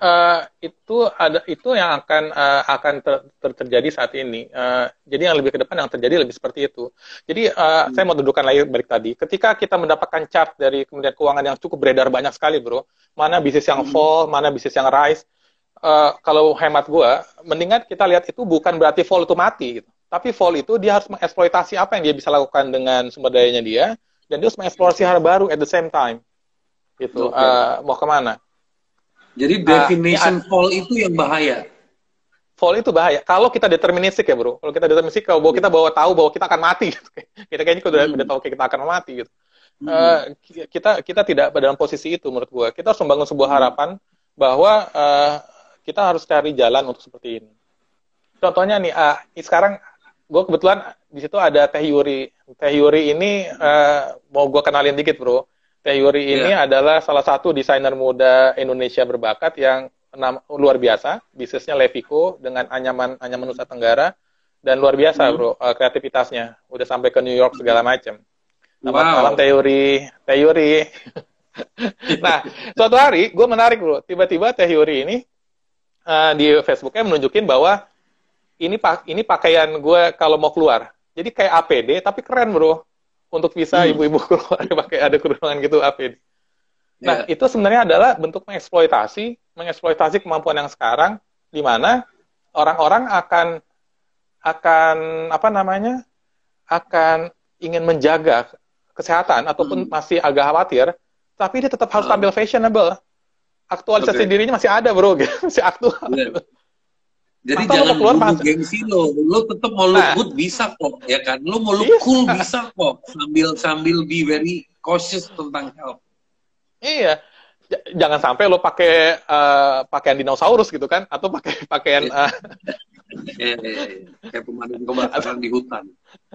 uh, itu ada itu yang akan uh, akan ter, ter, terjadi saat ini. Uh, jadi yang lebih ke depan yang terjadi lebih seperti itu. Jadi uh, hmm. saya mau dudukan lagi balik tadi. Ketika kita mendapatkan chart dari Kementerian Keuangan yang cukup beredar banyak sekali, bro. Mana bisnis yang hmm. fall, mana bisnis yang rise. Uh, kalau hemat gue, mendingan kita lihat itu bukan berarti fall itu mati, gitu. Tapi fall itu dia harus mengeksploitasi apa yang dia bisa lakukan dengan sumber dayanya dia, dan dia harus mengeksplorasi hal baru at the same time. Gitu. Okay. Uh, mau ke mana? Jadi ah, definition uh, fall itu yang bahaya. Fall itu bahaya. Kalau kita deterministik ya bro. Kalau kita deterministik, kalau bahwa kita bawa tahu bahwa kita akan mati, kita kayaknya udah, hmm. udah tahu kita akan mati gitu. Hmm. Uh, kita kita tidak dalam posisi itu menurut gue. Kita harus membangun sebuah hmm. harapan bahwa uh, kita harus cari jalan untuk seperti ini. Contohnya nih, uh, sekarang gue kebetulan di situ ada Teh Yuri. Teh Yuri ini uh, mau gue kenalin dikit bro. Teh Yuri yeah. ini adalah salah satu desainer muda Indonesia berbakat yang luar biasa. Bisnisnya Levico dengan anyaman anyaman Nusa Tenggara. dan luar biasa hmm. bro uh, kreativitasnya udah sampai ke New York segala macam Selamat wow. malam teori teori nah suatu hari gue menarik bro tiba-tiba teori ini uh, di Facebooknya menunjukin bahwa ini pak ini pakaian gue kalau mau keluar jadi kayak APD tapi keren bro untuk bisa hmm. ibu-ibu keluar pakai ada kerudungan gitu APD nah yeah. itu sebenarnya adalah bentuk mengeksploitasi mengeksploitasi kemampuan yang sekarang di mana orang-orang akan akan apa namanya akan ingin menjaga kesehatan ataupun hmm. masih agak khawatir, tapi dia tetap harus tampil fashionable. Aktualisasi okay. dirinya masih ada, bro, masih aktual. Yeah. Jadi Atau jangan keluar lu gengsi lo, lo tetap mau look nah. good bisa kok, ya kan? Lo mau look iya. cool bisa kok, sambil sambil be very cautious tentang health. Iya, jangan sampai lo pakai uh, pakaian dinosaurus gitu kan, atau pakai pakaian uh, Eh, kayak pemadam kebakaran di hutan.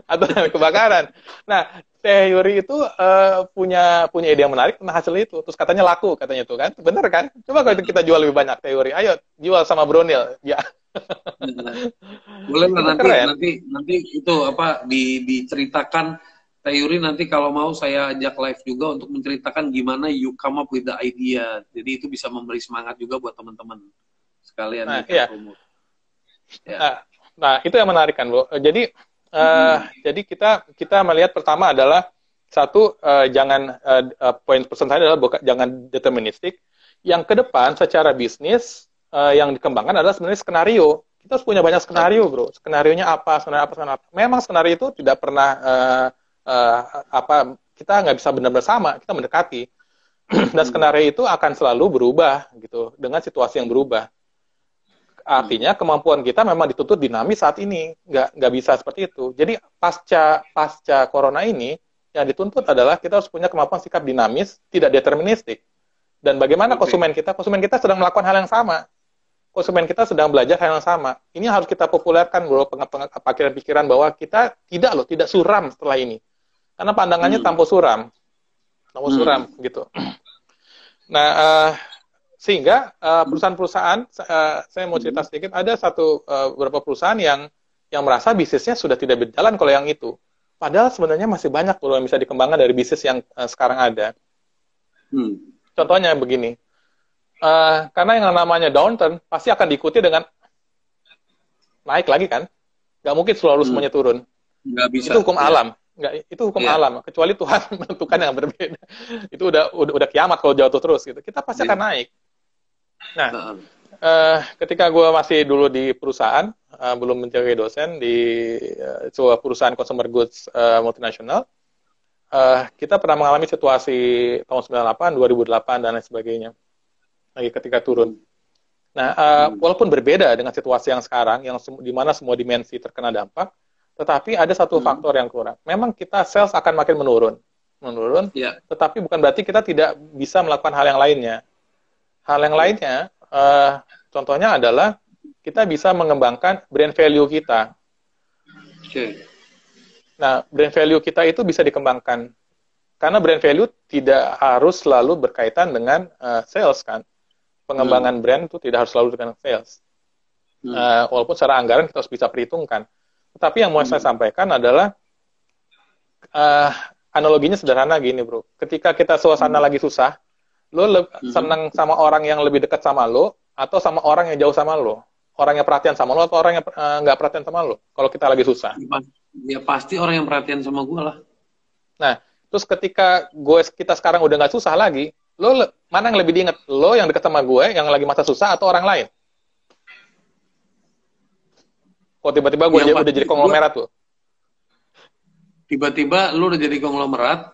Atau kebakaran. Nah, teori itu uh, punya punya ide yang menarik tentang hasil itu. Terus katanya laku katanya tuh kan. Bener kan? Coba kalau kita jual lebih banyak teori. Ayo jual sama Brunil. Ya. Boleh lah nanti keren. nanti nanti itu apa di diceritakan teori nanti kalau mau saya ajak live juga untuk menceritakan gimana you come up with the idea. Jadi itu bisa memberi semangat juga buat teman-teman sekalian. Nah, iya. Ya. Nah, nah, itu yang menarik kan, Bu. Jadi uh, hmm. jadi kita kita melihat pertama adalah satu uh, jangan uh, poin pesan saya adalah bukan jangan deterministik. Yang ke depan secara bisnis uh, yang dikembangkan adalah sebenarnya skenario. Kita harus punya banyak skenario, Bro. Skenario-nya apa, skenario apa, skenario apa. Memang skenario itu tidak pernah uh, uh, apa kita nggak bisa benar-benar sama, kita mendekati. Dan skenario itu akan selalu berubah gitu dengan situasi yang berubah. Artinya kemampuan kita memang dituntut dinamis saat ini, nggak nggak bisa seperti itu. Jadi pasca pasca corona ini yang dituntut adalah kita harus punya kemampuan sikap dinamis, tidak deterministik. Dan bagaimana konsumen kita? Konsumen kita sedang melakukan hal yang sama. Konsumen kita sedang belajar hal yang sama. Ini harus kita populerkan, bro, pikiran-pikiran bahwa kita tidak loh, tidak suram setelah ini. Karena pandangannya hmm. tanpa suram, tanpa hmm. suram gitu. Nah, uh, sehingga uh, perusahaan-perusahaan, uh, saya mau cerita sedikit, ada satu uh, beberapa perusahaan yang yang merasa bisnisnya sudah tidak berjalan kalau yang itu. Padahal sebenarnya masih banyak loh yang bisa dikembangkan dari bisnis yang uh, sekarang ada. Hmm. Contohnya begini, uh, karena yang namanya downturn pasti akan diikuti dengan naik lagi kan? Gak mungkin selalu hmm. semuanya turun. Gak bisa. Itu hukum ya. alam. Nggak, itu hukum yeah. alam. Kecuali Tuhan menentukan yang berbeda. itu udah, udah udah kiamat kalau jatuh terus gitu. Kita pasti yeah. akan naik. Nah, uh, ketika gue masih dulu di perusahaan, uh, belum menjadi dosen di uh, sebuah perusahaan consumer goods uh, multinasional, uh, kita pernah mengalami situasi tahun 98, 2008 dan lain sebagainya. Lagi ketika turun. Nah, uh, walaupun berbeda dengan situasi yang sekarang, yang di mana semua dimensi terkena dampak, tetapi ada satu hmm. faktor yang kurang. Memang kita sales akan makin menurun, menurun. Yeah. Tetapi bukan berarti kita tidak bisa melakukan hal yang lainnya. Hal yang lainnya, uh, contohnya adalah kita bisa mengembangkan brand value kita. Okay. Nah, brand value kita itu bisa dikembangkan karena brand value tidak harus selalu berkaitan dengan uh, sales kan. Pengembangan hmm. brand itu tidak harus selalu dengan sales. Hmm. Uh, walaupun secara anggaran kita harus bisa perhitungkan. Tetapi yang mau hmm. saya sampaikan adalah uh, analoginya sederhana gini, bro. Ketika kita suasana hmm. lagi susah, lo hmm. seneng sama orang yang lebih dekat sama lo atau sama orang yang jauh sama lo orang yang perhatian sama lo atau orang yang eh, nggak uh, perhatian sama lo kalau kita lagi susah? Ya pasti orang yang perhatian sama gue lah. Nah terus ketika gue kita sekarang udah nggak susah lagi lo mana yang lebih diinget lo yang dekat sama gue yang lagi masa susah atau orang lain? Kok tiba-tiba gue udah jadi konglomerat tuh tiba-tiba lo udah jadi konglomerat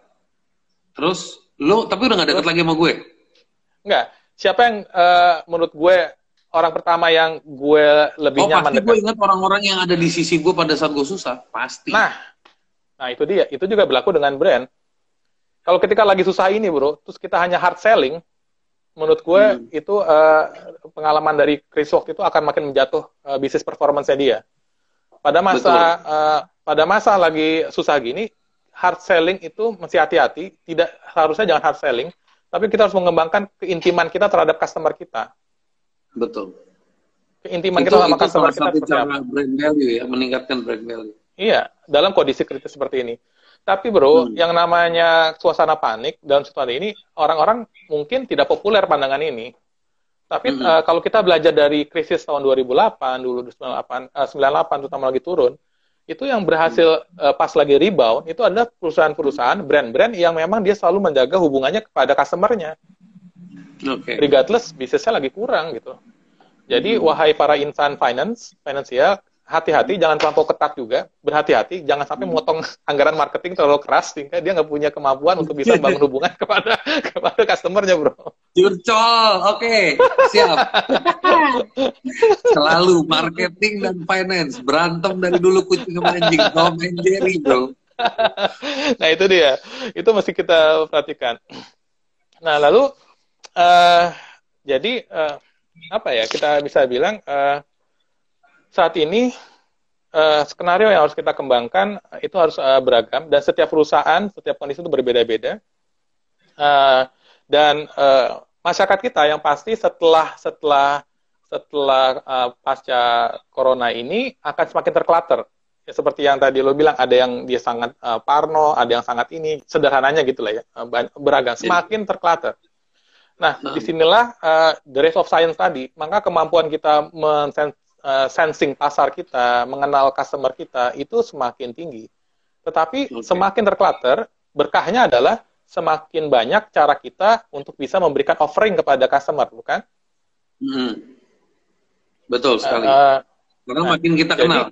terus Lo tapi udah gak deket lagi sama gue? Enggak. Siapa yang uh, menurut gue orang pertama yang gue lebih oh, nyaman pasti gue ingat orang-orang yang ada di sisi gue pada saat gue susah. Pasti. Nah, nah itu dia. Itu juga berlaku dengan brand. Kalau ketika lagi susah ini, bro, terus kita hanya hard selling, menurut gue hmm. itu uh, pengalaman dari Chris Walk itu akan makin menjatuh uh, bisnis performance dia. Pada masa uh, pada masa lagi susah gini, hard selling itu mesti hati-hati. Tidak harusnya jangan hard selling, tapi kita harus mengembangkan keintiman kita terhadap customer kita. Betul. keintiman kita sama customer kita seperti apa? brand value ya, meningkatkan brand value. Iya, dalam kondisi kritis seperti ini. Tapi bro, hmm. yang namanya suasana panik dalam situasi ini, orang-orang mungkin tidak populer pandangan ini. Tapi hmm. uh, kalau kita belajar dari krisis tahun 2008, dulu 98, uh, 98 terutama lagi turun, itu yang berhasil uh, pas lagi rebound, itu adalah perusahaan-perusahaan, brand-brand yang memang dia selalu menjaga hubungannya kepada customernya. Okay. Regardless, bisnisnya lagi kurang gitu. Jadi, hmm. wahai para insan finance, finansial, hati-hati, jangan terlampau ketat juga. Berhati-hati, jangan sampai memotong anggaran marketing terlalu keras sehingga dia nggak punya kemampuan untuk bisa bangun hubungan kepada kepada customernya, bro. Curcol, oke, okay. siap. Selalu marketing dan finance berantem dari dulu kucing ke anjing, Tom and Jerry, bro. nah itu dia, itu mesti kita perhatikan. Nah lalu, uh, jadi uh, apa ya kita bisa bilang uh, saat ini uh, skenario yang harus kita kembangkan uh, itu harus uh, beragam dan setiap perusahaan, setiap kondisi itu berbeda-beda. Uh, dan uh, masyarakat kita yang pasti setelah setelah setelah uh, pasca corona ini akan semakin terklater. Ya, seperti yang tadi lo bilang, ada yang dia sangat uh, parno, ada yang sangat ini, sederhananya gitu lah ya, beragam, iya. semakin terklater. Nah, nah, di sinilah uh, the rest of science tadi, maka kemampuan kita men uh, sensing pasar kita, mengenal customer kita itu semakin tinggi. Tetapi okay. semakin terclutter, berkahnya adalah semakin banyak cara kita untuk bisa memberikan offering kepada customer, bukan? Hmm. Betul sekali. Uh, Karena nah, makin kita jadi, kenal.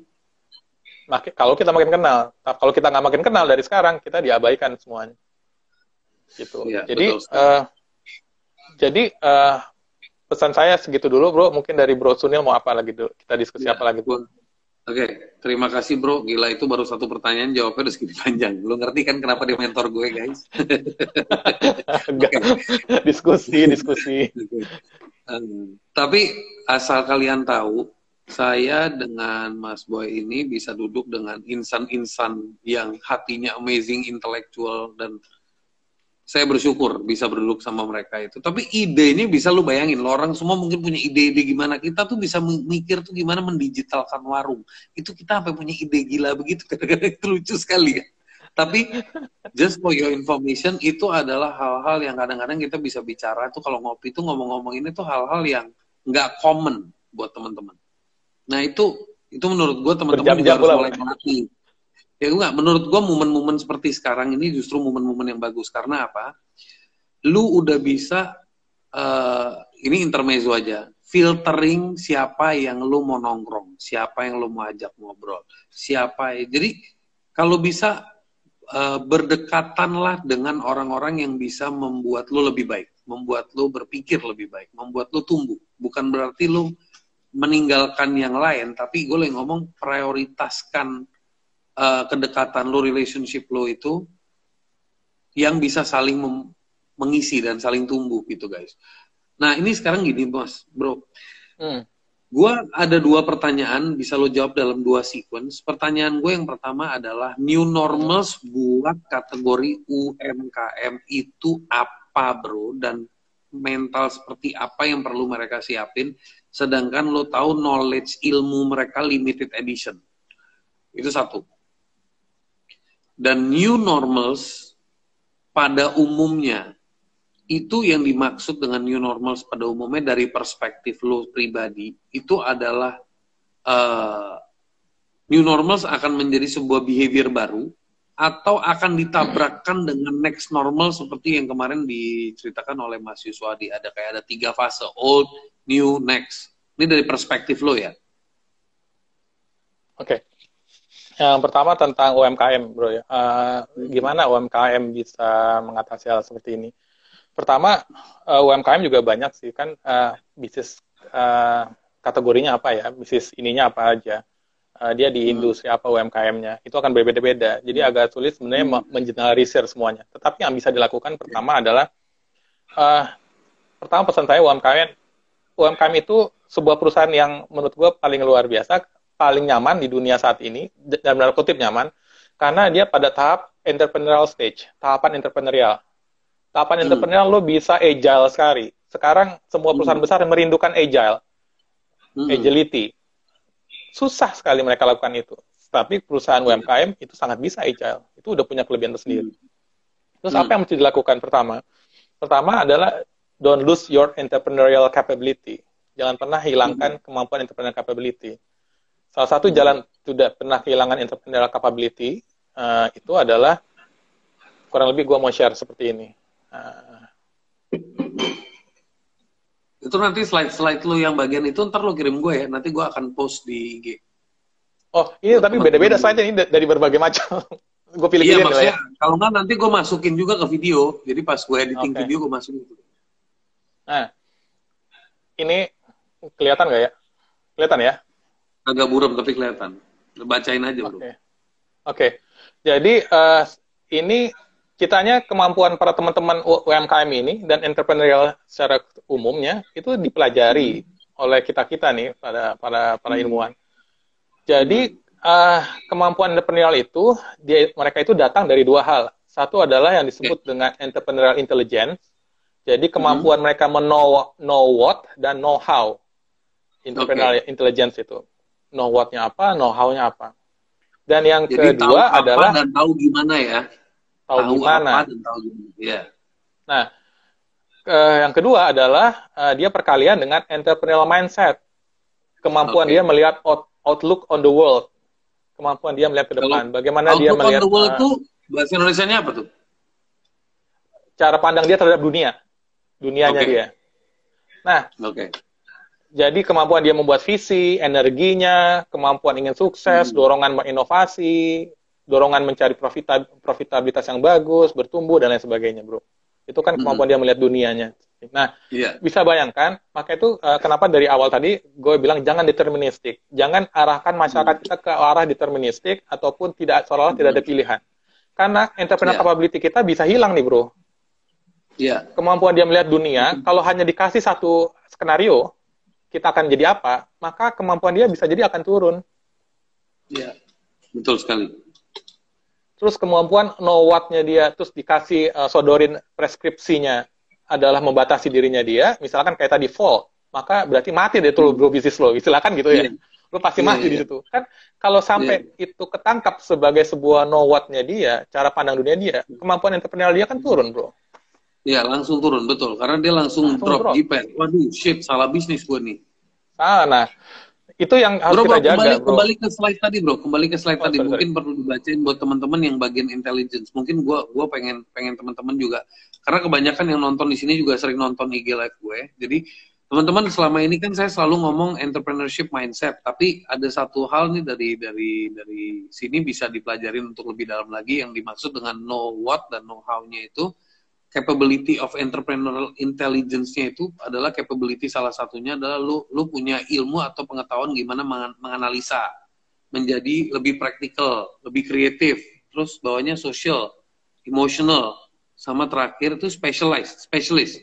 Makin, kalau kita makin kenal, kalau kita nggak makin kenal dari sekarang, kita diabaikan semuanya. Gitu. Ya, jadi, uh, jadi uh, pesan saya segitu dulu bro mungkin dari bro Sunil mau apa lagi dulu kita diskusi ya, apa lagi bro Oke, okay. terima kasih bro. Gila itu baru satu pertanyaan, jawabnya udah segitu panjang. Lu ngerti kan kenapa dia mentor gue, guys? okay. Diskusi, diskusi. Okay. Um, tapi asal kalian tahu, saya dengan Mas Boy ini bisa duduk dengan insan-insan yang hatinya amazing, intelektual, dan saya bersyukur bisa berduduk sama mereka itu. Tapi ide ini bisa lu bayangin, lo orang semua mungkin punya ide-ide gimana kita tuh bisa mikir tuh gimana mendigitalkan warung. Itu kita sampai punya ide gila begitu, kadang-kadang itu lucu sekali ya. Tapi just for your information itu adalah hal-hal yang kadang-kadang kita bisa bicara tuh kalau ngopi tuh ngomong-ngomong ini tuh hal-hal yang nggak common buat teman-teman. Nah itu itu menurut gue teman-teman juga harus mulai melatih ya enggak. Menurut gue momen-momen seperti sekarang ini justru momen-momen yang bagus. Karena apa? Lu udah bisa uh, ini intermezzo aja. Filtering siapa yang lu mau nongkrong siapa yang lu mau ajak ngobrol siapa ya. jadi kalau bisa uh, berdekatanlah dengan orang-orang yang bisa membuat lu lebih baik membuat lu berpikir lebih baik membuat lu tumbuh. Bukan berarti lu meninggalkan yang lain tapi gue lagi ngomong prioritaskan uh, kedekatan lo, relationship lo itu yang bisa saling mengisi dan saling tumbuh gitu guys. Nah ini sekarang gini bos, bro. Hmm. Gue ada dua pertanyaan bisa lo jawab dalam dua sequence. Pertanyaan gue yang pertama adalah new normals buat kategori UMKM itu apa bro dan mental seperti apa yang perlu mereka siapin sedangkan lo tahu knowledge ilmu mereka limited edition itu satu dan new normals pada umumnya itu yang dimaksud dengan new normals pada umumnya dari perspektif lo pribadi itu adalah uh, new normals akan menjadi sebuah behavior baru atau akan ditabrakkan dengan next normal seperti yang kemarin diceritakan oleh Mas Yuswadi ada kayak ada tiga fase old, new, next. Ini dari perspektif lo ya. Oke. Okay. Yang pertama tentang UMKM, bro ya. Uh, gimana UMKM bisa mengatasi hal seperti ini? Pertama, uh, eh, UMKM juga banyak sih kan uh, bisnis uh, kategorinya apa ya, bisnis ininya apa aja. Uh, dia di hmm. industri apa UMKM-nya, itu akan berbeda-beda. Jadi hmm. agak sulit sebenarnya hmm. mengeneralisir semuanya. Tetapi yang bisa dilakukan pertama adalah, uh, pertama pesan saya UMKM, UMKM itu sebuah perusahaan yang menurut gue paling luar biasa paling nyaman di dunia saat ini, dan benar kutip nyaman, karena dia pada tahap entrepreneurial stage, tahapan entrepreneurial. Tahapan hmm. entrepreneurial lo bisa agile sekali. Sekarang semua perusahaan hmm. besar merindukan agile. hmm. agility. Susah sekali mereka lakukan itu. Tapi perusahaan UMKM itu sangat bisa agile. Itu udah punya kelebihan tersendiri. Hmm. Terus hmm. apa yang mesti dilakukan pertama? Pertama adalah don't lose your entrepreneurial capability. Jangan pernah hilangkan hmm. kemampuan entrepreneurial capability. Salah satu jalan tidak pernah kehilangan entrepreneurial capability uh, itu adalah kurang lebih gue mau share seperti ini. Uh, itu nanti slide-slide lu yang bagian itu ntar lu kirim gue ya. Nanti gue akan post di IG. Oh, ini tapi beda-beda slide ini dari berbagai macam. gue pilih iya, maksudnya, ya. Kalau nggak nanti gue masukin juga ke video. Jadi pas gue editing okay. video gue masukin. Nah, ini kelihatan nggak ya? Kelihatan ya? Agak buram tapi kelihatan. Bacain aja bro. Oke. Okay. okay. Jadi uh, ini kitanya kemampuan para teman-teman UMKM ini dan entrepreneurial secara umumnya itu dipelajari hmm. oleh kita kita nih pada para para hmm. ilmuwan. Jadi uh, kemampuan entrepreneurial itu dia mereka itu datang dari dua hal. Satu adalah yang disebut dengan entrepreneurial intelligence. Jadi kemampuan hmm. mereka know know what dan know how. Entrepreneurial okay. intelligence itu. Know what-nya apa, know how-nya apa. Dan yang Jadi kedua tahu adalah dan tahu gimana ya tahu, tahu gimana. Apa dan tahu gimana. Ya. Nah, uh, yang kedua adalah uh, dia perkalian dengan entrepreneurial mindset. Kemampuan okay. dia melihat out, outlook on the world. Kemampuan dia melihat ke depan. Kalau Bagaimana dia melihat on the world uh, tuh bahasa Indonesia-nya apa tuh? Cara pandang dia terhadap dunia. Dunianya okay. dia. Nah, okay. Jadi kemampuan dia membuat visi, energinya, kemampuan ingin sukses, hmm. dorongan menginovasi, dorongan mencari profitab profitabilitas yang bagus, bertumbuh dan lain sebagainya, bro. Itu kan kemampuan mm -hmm. dia melihat dunianya. Nah, yeah. bisa bayangkan, maka itu uh, kenapa dari awal tadi gue bilang jangan deterministik, jangan arahkan masyarakat mm -hmm. kita ke arah deterministik ataupun tidak seolah-olah mm -hmm. tidak ada pilihan. Karena entrepreneur yeah. capability kita bisa hilang nih, bro. Yeah. Kemampuan dia melihat dunia, mm -hmm. kalau hanya dikasih satu skenario, kita akan jadi apa, maka kemampuan dia bisa jadi akan turun. Iya, betul sekali terus kemampuan know what-nya dia, terus dikasih uh, sodorin preskripsinya adalah membatasi dirinya dia, misalkan kayak tadi fall, maka berarti mati deh tuh bro bisnis lo, silakan gitu ya. Yeah. Lo pasti yeah, mati yeah. di situ. Kan kalau sampai yeah. itu ketangkap sebagai sebuah know what-nya dia, cara pandang dunia dia, kemampuan entrepreneur dia kan turun, bro. Iya, langsung turun, betul. Karena dia langsung, langsung drop, drop. Waduh, shit, salah bisnis gue nih. Ah, nah, itu yang harus bro, kita jaga, kembali, bro. Kembali ke slide tadi, bro. Kembali ke slide oh, tadi. Sorry, Mungkin perlu dibacain buat teman-teman yang bagian intelligence. Mungkin gua gua pengen pengen teman-teman juga karena kebanyakan yang nonton di sini juga sering nonton IG live gue. Jadi teman-teman selama ini kan saya selalu ngomong entrepreneurship mindset, tapi ada satu hal nih dari dari dari sini bisa dipelajarin untuk lebih dalam lagi yang dimaksud dengan know what dan know how-nya itu capability of entrepreneurial intelligence-nya itu adalah capability salah satunya adalah lu lu punya ilmu atau pengetahuan gimana menganalisa menjadi lebih praktikal, lebih kreatif, terus bawahnya social, emotional, sama terakhir itu specialized, specialist.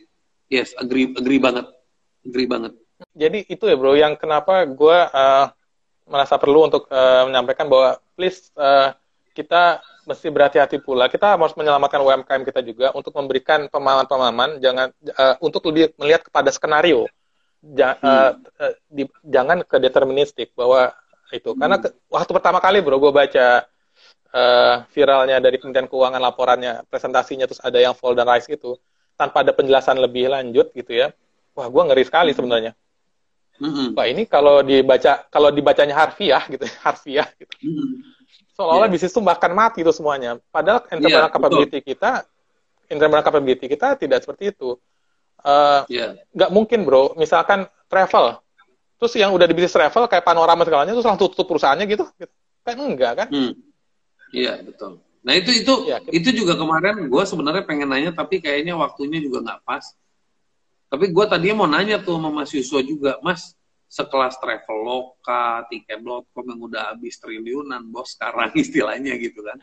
Yes, agree agree banget. Agree banget. Jadi itu ya bro, yang kenapa gue uh, merasa perlu untuk uh, menyampaikan bahwa please uh, kita mesti berhati-hati pula. Kita harus menyelamatkan UMKM kita juga untuk memberikan pemahaman-pemahaman jangan uh, untuk lebih melihat kepada skenario. Ja, hmm. uh, uh, di, jangan ke deterministik bahwa itu. Hmm. Karena ke, waktu pertama kali bro gue baca uh, viralnya dari Kementerian Keuangan laporannya, presentasinya terus ada yang fall dan rise itu tanpa ada penjelasan lebih lanjut gitu ya. Wah, gue ngeri sekali hmm. sebenarnya. Mm-hmm. Wah, ini kalau dibaca kalau dibacanya harfiah gitu, harfiah gitu. Mm-hmm seolah-olah yeah. bisnis itu bahkan mati itu semuanya. Padahal entrepreneurial yeah, capability betul. kita, entrepreneurial capability kita tidak seperti itu. Uh, yeah. Gak mungkin bro, misalkan travel, terus yang udah di bisnis travel kayak panorama segalanya, terus langsung tutup perusahaannya gitu, gitu. kan enggak kan? Hmm. Iya hmm. betul. Nah itu itu ya, kita... itu juga kemarin gue sebenarnya pengen nanya tapi kayaknya waktunya juga nggak pas. Tapi gue tadinya mau nanya tuh sama Mas juga, Mas sekelas Traveloka, Tiket.com yang udah habis triliunan, bos sekarang istilahnya gitu kan.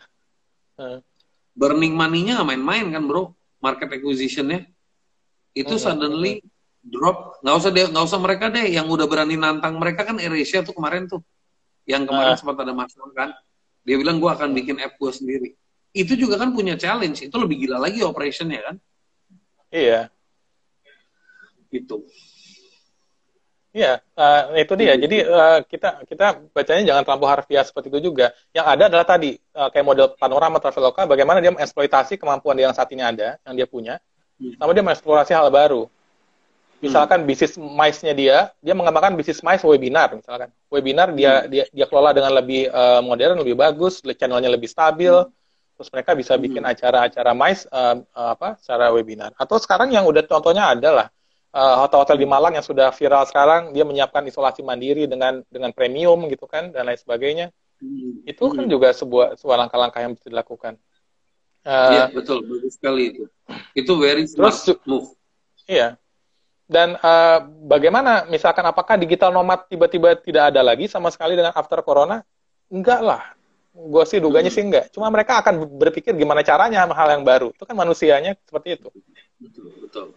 Burning money-nya nggak main-main kan bro, market acquisition-nya. Itu hmm. suddenly drop, nggak usah deh, nggak usah mereka deh, yang udah berani nantang mereka kan AirAsia tuh kemarin tuh, yang kemarin sempat ada masalah kan, dia bilang gue akan bikin app gue sendiri. Itu juga kan punya challenge, itu lebih gila lagi operationnya kan. Iya. Itu. Iya, uh, itu dia. Jadi uh, kita kita bacanya jangan terlalu harfiah seperti itu juga. Yang ada adalah tadi uh, kayak model panorama traveloka, bagaimana dia mengeksploitasi kemampuan dia yang saat ini ada, yang dia punya, hmm. sama dia mengeksplorasi hal baru. Misalkan hmm. bisnis mice-nya dia, dia mengembangkan bisnis mice webinar, misalkan. Webinar dia hmm. dia dia kelola dengan lebih uh, modern, lebih bagus, channelnya lebih stabil. Hmm. Terus mereka bisa bikin hmm. acara-acara mice uh, uh, apa secara webinar. Atau sekarang yang udah contohnya adalah hotel-hotel di Malang yang sudah viral sekarang dia menyiapkan isolasi mandiri dengan dengan premium gitu kan dan lain sebagainya. Hmm. itu kan hmm. juga sebuah sebuah langkah-langkah yang bisa dilakukan. Uh, iya betul. Bagus sekali itu. Itu very smart terus, move. Iya. Dan uh, bagaimana? Misalkan apakah digital nomad tiba-tiba tidak ada lagi sama sekali dengan after corona? Enggak lah. Gue sih duganya hmm. sih enggak. Cuma mereka akan berpikir gimana caranya hal yang baru. Itu kan manusianya seperti itu. Betul betul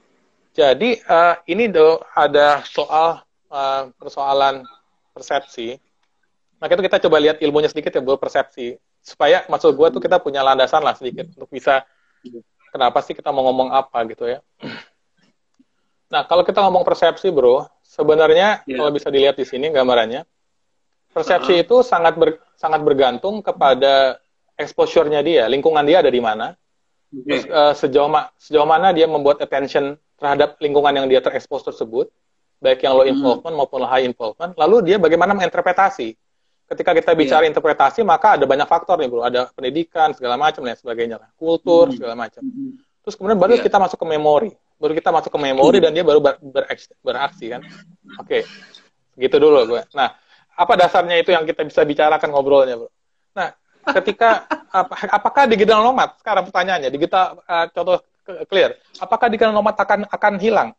jadi uh, ini do ada soal uh, persoalan persepsi. Nah itu kita coba lihat ilmunya sedikit ya bu persepsi supaya maksud gue tuh kita punya landasan lah sedikit untuk bisa kenapa sih kita mau ngomong apa gitu ya. Nah kalau kita ngomong persepsi bro, sebenarnya yeah. kalau bisa dilihat di sini gambarannya, persepsi uh -huh. itu sangat ber, sangat bergantung kepada exposure-nya dia, lingkungan dia ada di mana, okay. terus uh, sejauh ma sejauh mana dia membuat attention terhadap lingkungan yang dia terekspos tersebut, baik yang low hmm. involvement hmm. maupun high involvement, lalu dia bagaimana menginterpretasi. Ketika kita iya. bicara yeah. interpretasi, maka ada banyak faktor nih, bro. Ada pendidikan, segala macam, dan sebagainya. Kultur, hmm. segala macam. Hmm. Terus kemudian baru yeah. kita masuk ke memori. Baru kita masuk ke memori, hmm. dan dia baru ber beraksi, kan. Oke, okay. gitu dulu gue. Nah, apa dasarnya itu yang kita bisa bicarakan ngobrolnya, bro? Nah, ketika ap apakah digital nomad sekarang pertanyaannya digital uh, contoh clear. Apakah di nomad akan akan hilang?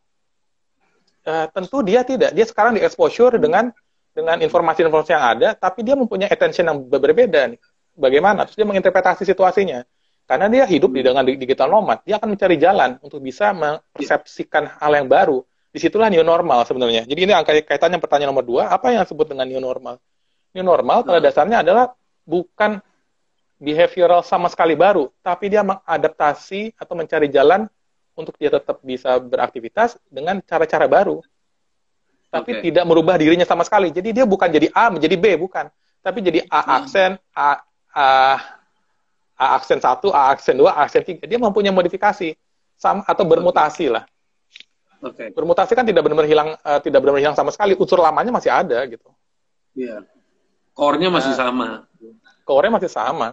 Uh, tentu dia tidak. Dia sekarang di exposure dengan dengan informasi-informasi yang ada, tapi dia mempunyai attention yang berbeda. Nih. Bagaimana? Terus dia menginterpretasi situasinya. Karena dia hidup di dengan digital nomad, dia akan mencari jalan untuk bisa mempersepsikan hal yang baru. Di situlah new normal sebenarnya. Jadi ini kaitannya pertanyaan nomor dua, apa yang disebut dengan new normal? New normal pada nah. dasarnya adalah bukan behavioral sama sekali baru, tapi dia mengadaptasi atau mencari jalan untuk dia tetap bisa beraktivitas dengan cara-cara baru. Tapi okay. tidak merubah dirinya sama sekali. Jadi dia bukan jadi A menjadi B, bukan. Tapi jadi A hmm. aksen, A, A, A aksen 1, A aksen 2, A aksen 3. Dia mempunyai modifikasi sama atau bermutasi lah. Okay. Bermutasi kan tidak benar-benar hilang uh, tidak benar-benar hilang sama sekali. Unsur lamanya masih ada gitu. Iya. Yeah. Core-nya masih nah, sama. Core-nya masih sama.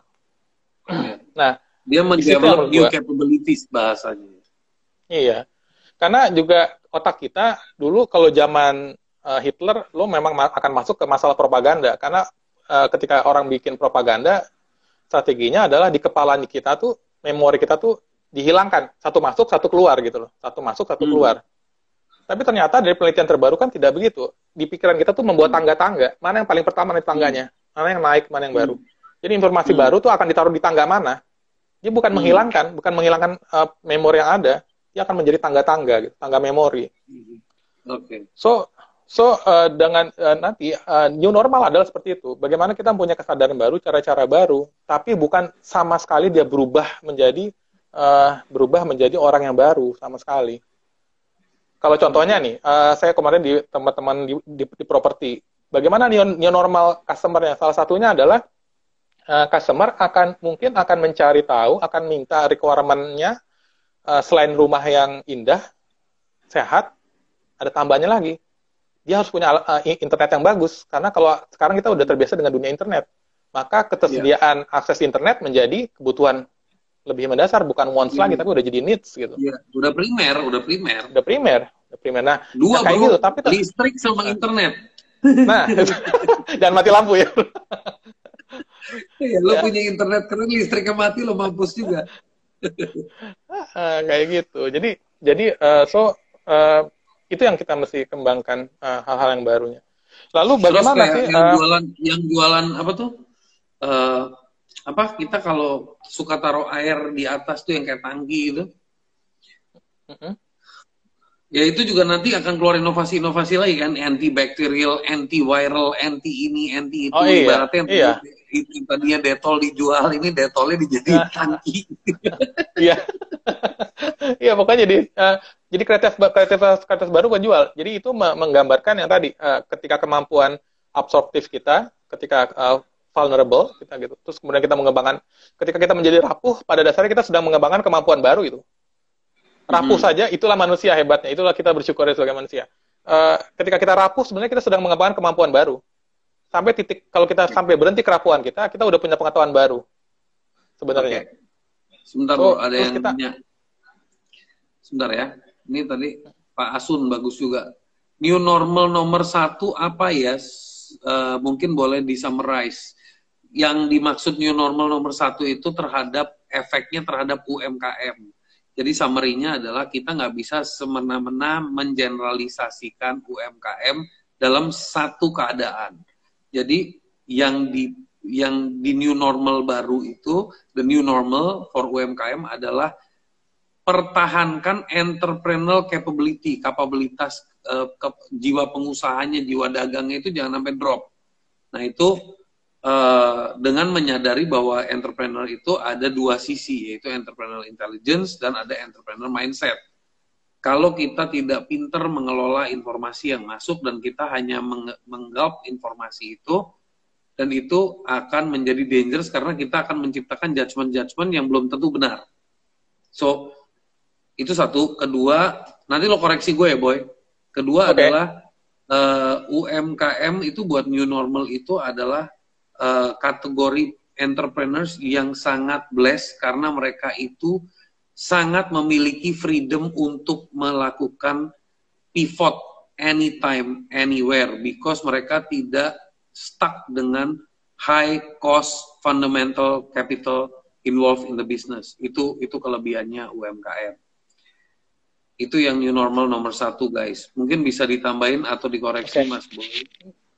Nah, dia mendevelop new capabilities bahasanya. Iya. Karena juga otak kita dulu kalau zaman uh, Hitler lo memang ma akan masuk ke masalah propaganda. Karena uh, ketika orang bikin propaganda strateginya adalah di kepala kita tuh memori kita tuh dihilangkan. Satu masuk satu keluar gitu loh. Satu masuk satu hmm. keluar. Tapi ternyata dari penelitian terbaru kan tidak begitu. Di pikiran kita tuh membuat tangga-tangga. Mana yang paling pertama nih tangganya? Mana yang naik mana yang baru jadi informasi hmm. baru tuh akan ditaruh di tangga mana? Dia bukan hmm. menghilangkan, bukan menghilangkan uh, memori yang ada, dia akan menjadi tangga-tangga, gitu, tangga memori. Hmm. Oke. Okay. So, so uh, dengan uh, nanti uh, new normal adalah seperti itu. Bagaimana kita punya kesadaran baru, cara-cara baru, tapi bukan sama sekali dia berubah menjadi uh, berubah menjadi orang yang baru sama sekali. Kalau contohnya nih, uh, saya kemarin di teman-teman di, di, di properti, bagaimana new, new normal customernya? Salah satunya adalah uh, customer akan mungkin akan mencari tahu, akan minta requirement-nya uh, selain rumah yang indah, sehat, ada tambahnya lagi. Dia harus punya uh, internet yang bagus karena kalau sekarang kita udah terbiasa dengan dunia internet, maka ketersediaan yeah. akses internet menjadi kebutuhan lebih mendasar bukan wants yeah. lagi tapi udah jadi needs gitu. Iya, yeah. udah primer, udah primer. Udah primer, udah primer. Nah, dua nah, kayak gitu, tapi listrik sama internet. Nah, jangan mati lampu ya. ya, lo ya. punya internet keren listriknya mati lo mampus juga. Uh, kayak gitu. Jadi jadi uh, so uh, itu yang kita mesti kembangkan hal-hal uh, yang barunya. Lalu bagaimana sih yang uh, jualan yang jualan apa tuh? Uh, apa kita kalau suka taruh air di atas tuh yang kayak tangki itu uh -huh ya itu juga nanti akan keluar inovasi-inovasi lagi kan antibacterial, antiviral, anti ini, anti itu oh, iya. ibaratnya iya. itu tadinya detol dijual ini detolnya dijadiin nah. tangki. Iya. Iya pokoknya jadi uh, jadi kreatif kreatif kreatif baru gue jual. Jadi itu menggambarkan yang tadi uh, ketika kemampuan absorptif kita, ketika uh, vulnerable kita gitu. Terus kemudian kita mengembangkan ketika kita menjadi rapuh pada dasarnya kita sedang mengembangkan kemampuan baru itu. Rapuh hmm. saja itulah manusia hebatnya. Itulah kita bersyukur sebagai manusia. Uh, ketika kita rapuh sebenarnya kita sedang mengembangkan kemampuan baru. Sampai titik kalau kita sampai berhenti kerapuhan kita, kita udah punya pengetahuan baru. Sebenarnya. Okay. Sebentar so, ada yang kita, sebentar ya. Ini tadi Pak Asun bagus juga. New normal nomor satu apa ya? Uh, mungkin boleh di summarize. Yang dimaksud new normal nomor satu itu terhadap efeknya terhadap UMKM. Jadi summary-nya adalah kita nggak bisa semena-mena mengeneralisasikan UMKM dalam satu keadaan. Jadi yang di yang di new normal baru itu, the new normal for UMKM adalah pertahankan entrepreneurial capability, kapabilitas uh, ke, jiwa pengusahanya, jiwa dagangnya itu jangan sampai drop. Nah itu uh, dengan menyadari bahwa entrepreneur itu ada dua sisi, yaitu entrepreneurial intelligence dan ada entrepreneur mindset. Kalau kita tidak pinter mengelola informasi yang masuk dan kita hanya meng menggap informasi itu, dan itu akan menjadi dangerous karena kita akan menciptakan judgement-judgement yang belum tentu benar. So, itu satu. Kedua, nanti lo koreksi gue ya, Boy. Kedua okay. adalah uh, eh, UMKM itu buat new normal itu adalah uh, kategori entrepreneurs yang sangat blessed karena mereka itu sangat memiliki freedom untuk melakukan pivot anytime, anywhere, because mereka tidak stuck dengan high cost fundamental capital involved in the business. Itu itu kelebihannya UMKM itu yang new normal nomor satu guys mungkin bisa ditambahin atau dikoreksi okay. mas boy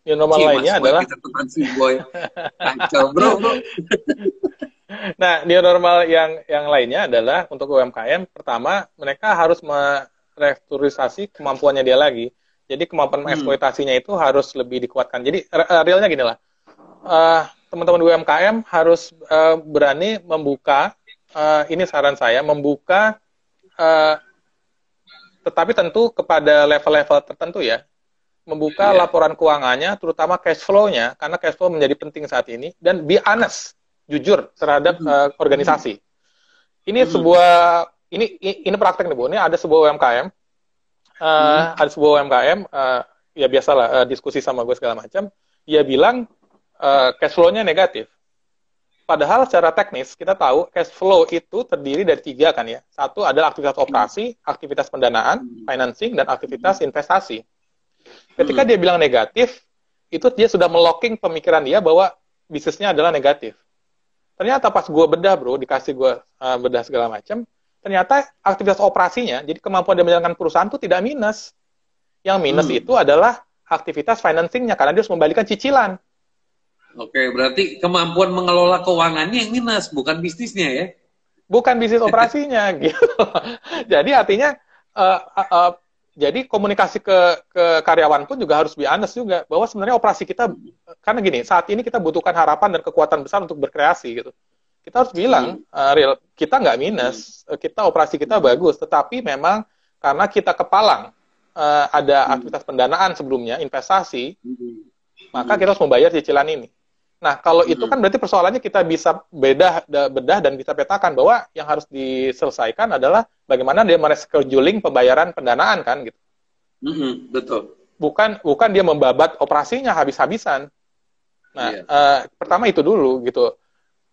new normal Cii, lainnya mas adalah boy, si boy. Kacau, bro, bro. nah new normal yang yang lainnya adalah untuk UMKM pertama mereka harus merestrukturisasi kemampuannya dia lagi. Jadi kemampuan hmm. eksploitasinya itu harus lebih dikuatkan. Jadi realnya gini lah. Uh, teman-teman UMKM harus uh, berani membuka uh, ini saran saya membuka uh, tetapi tentu kepada level-level tertentu ya, membuka yeah. laporan keuangannya, terutama cash flow-nya, karena cash flow menjadi penting saat ini, dan be honest, jujur terhadap mm -hmm. uh, organisasi. Ini mm -hmm. sebuah, ini ini praktek nih Bu, ini ada sebuah UMKM, uh, mm. ada sebuah UMKM, uh, ya biasalah uh, diskusi sama gue segala macam, dia bilang uh, cash flow-nya negatif. Padahal secara teknis kita tahu cash flow itu terdiri dari tiga kan ya. Satu adalah aktivitas operasi, aktivitas pendanaan, financing, dan aktivitas investasi. Ketika dia bilang negatif, itu dia sudah melocking pemikiran dia bahwa bisnisnya adalah negatif. Ternyata pas gue bedah bro, dikasih gue uh, bedah segala macam, ternyata aktivitas operasinya, jadi kemampuan dia menjalankan perusahaan itu tidak minus. Yang minus hmm. itu adalah aktivitas financingnya, karena dia harus membalikan cicilan. Oke, berarti kemampuan mengelola keuangannya yang minus, bukan bisnisnya ya? Bukan bisnis operasinya, gitu. Jadi artinya, uh, uh, uh, jadi komunikasi ke, ke karyawan pun juga harus be honest juga, bahwa sebenarnya operasi kita, karena gini, saat ini kita butuhkan harapan dan kekuatan besar untuk berkreasi, gitu. Kita harus bilang, uh, real, kita nggak minus, hmm. kita operasi kita bagus, tetapi memang karena kita kepalang, uh, ada hmm. aktivitas pendanaan sebelumnya, investasi, maka kita harus membayar cicilan ini. Nah, kalau itu kan berarti persoalannya kita bisa beda bedah dan bisa petakan bahwa yang harus diselesaikan adalah bagaimana dia merescheduling pembayaran pendanaan kan gitu. Mm-hmm, betul. Bukan bukan dia membabat operasinya habis-habisan. Nah, yeah. Uh, pertama itu dulu gitu.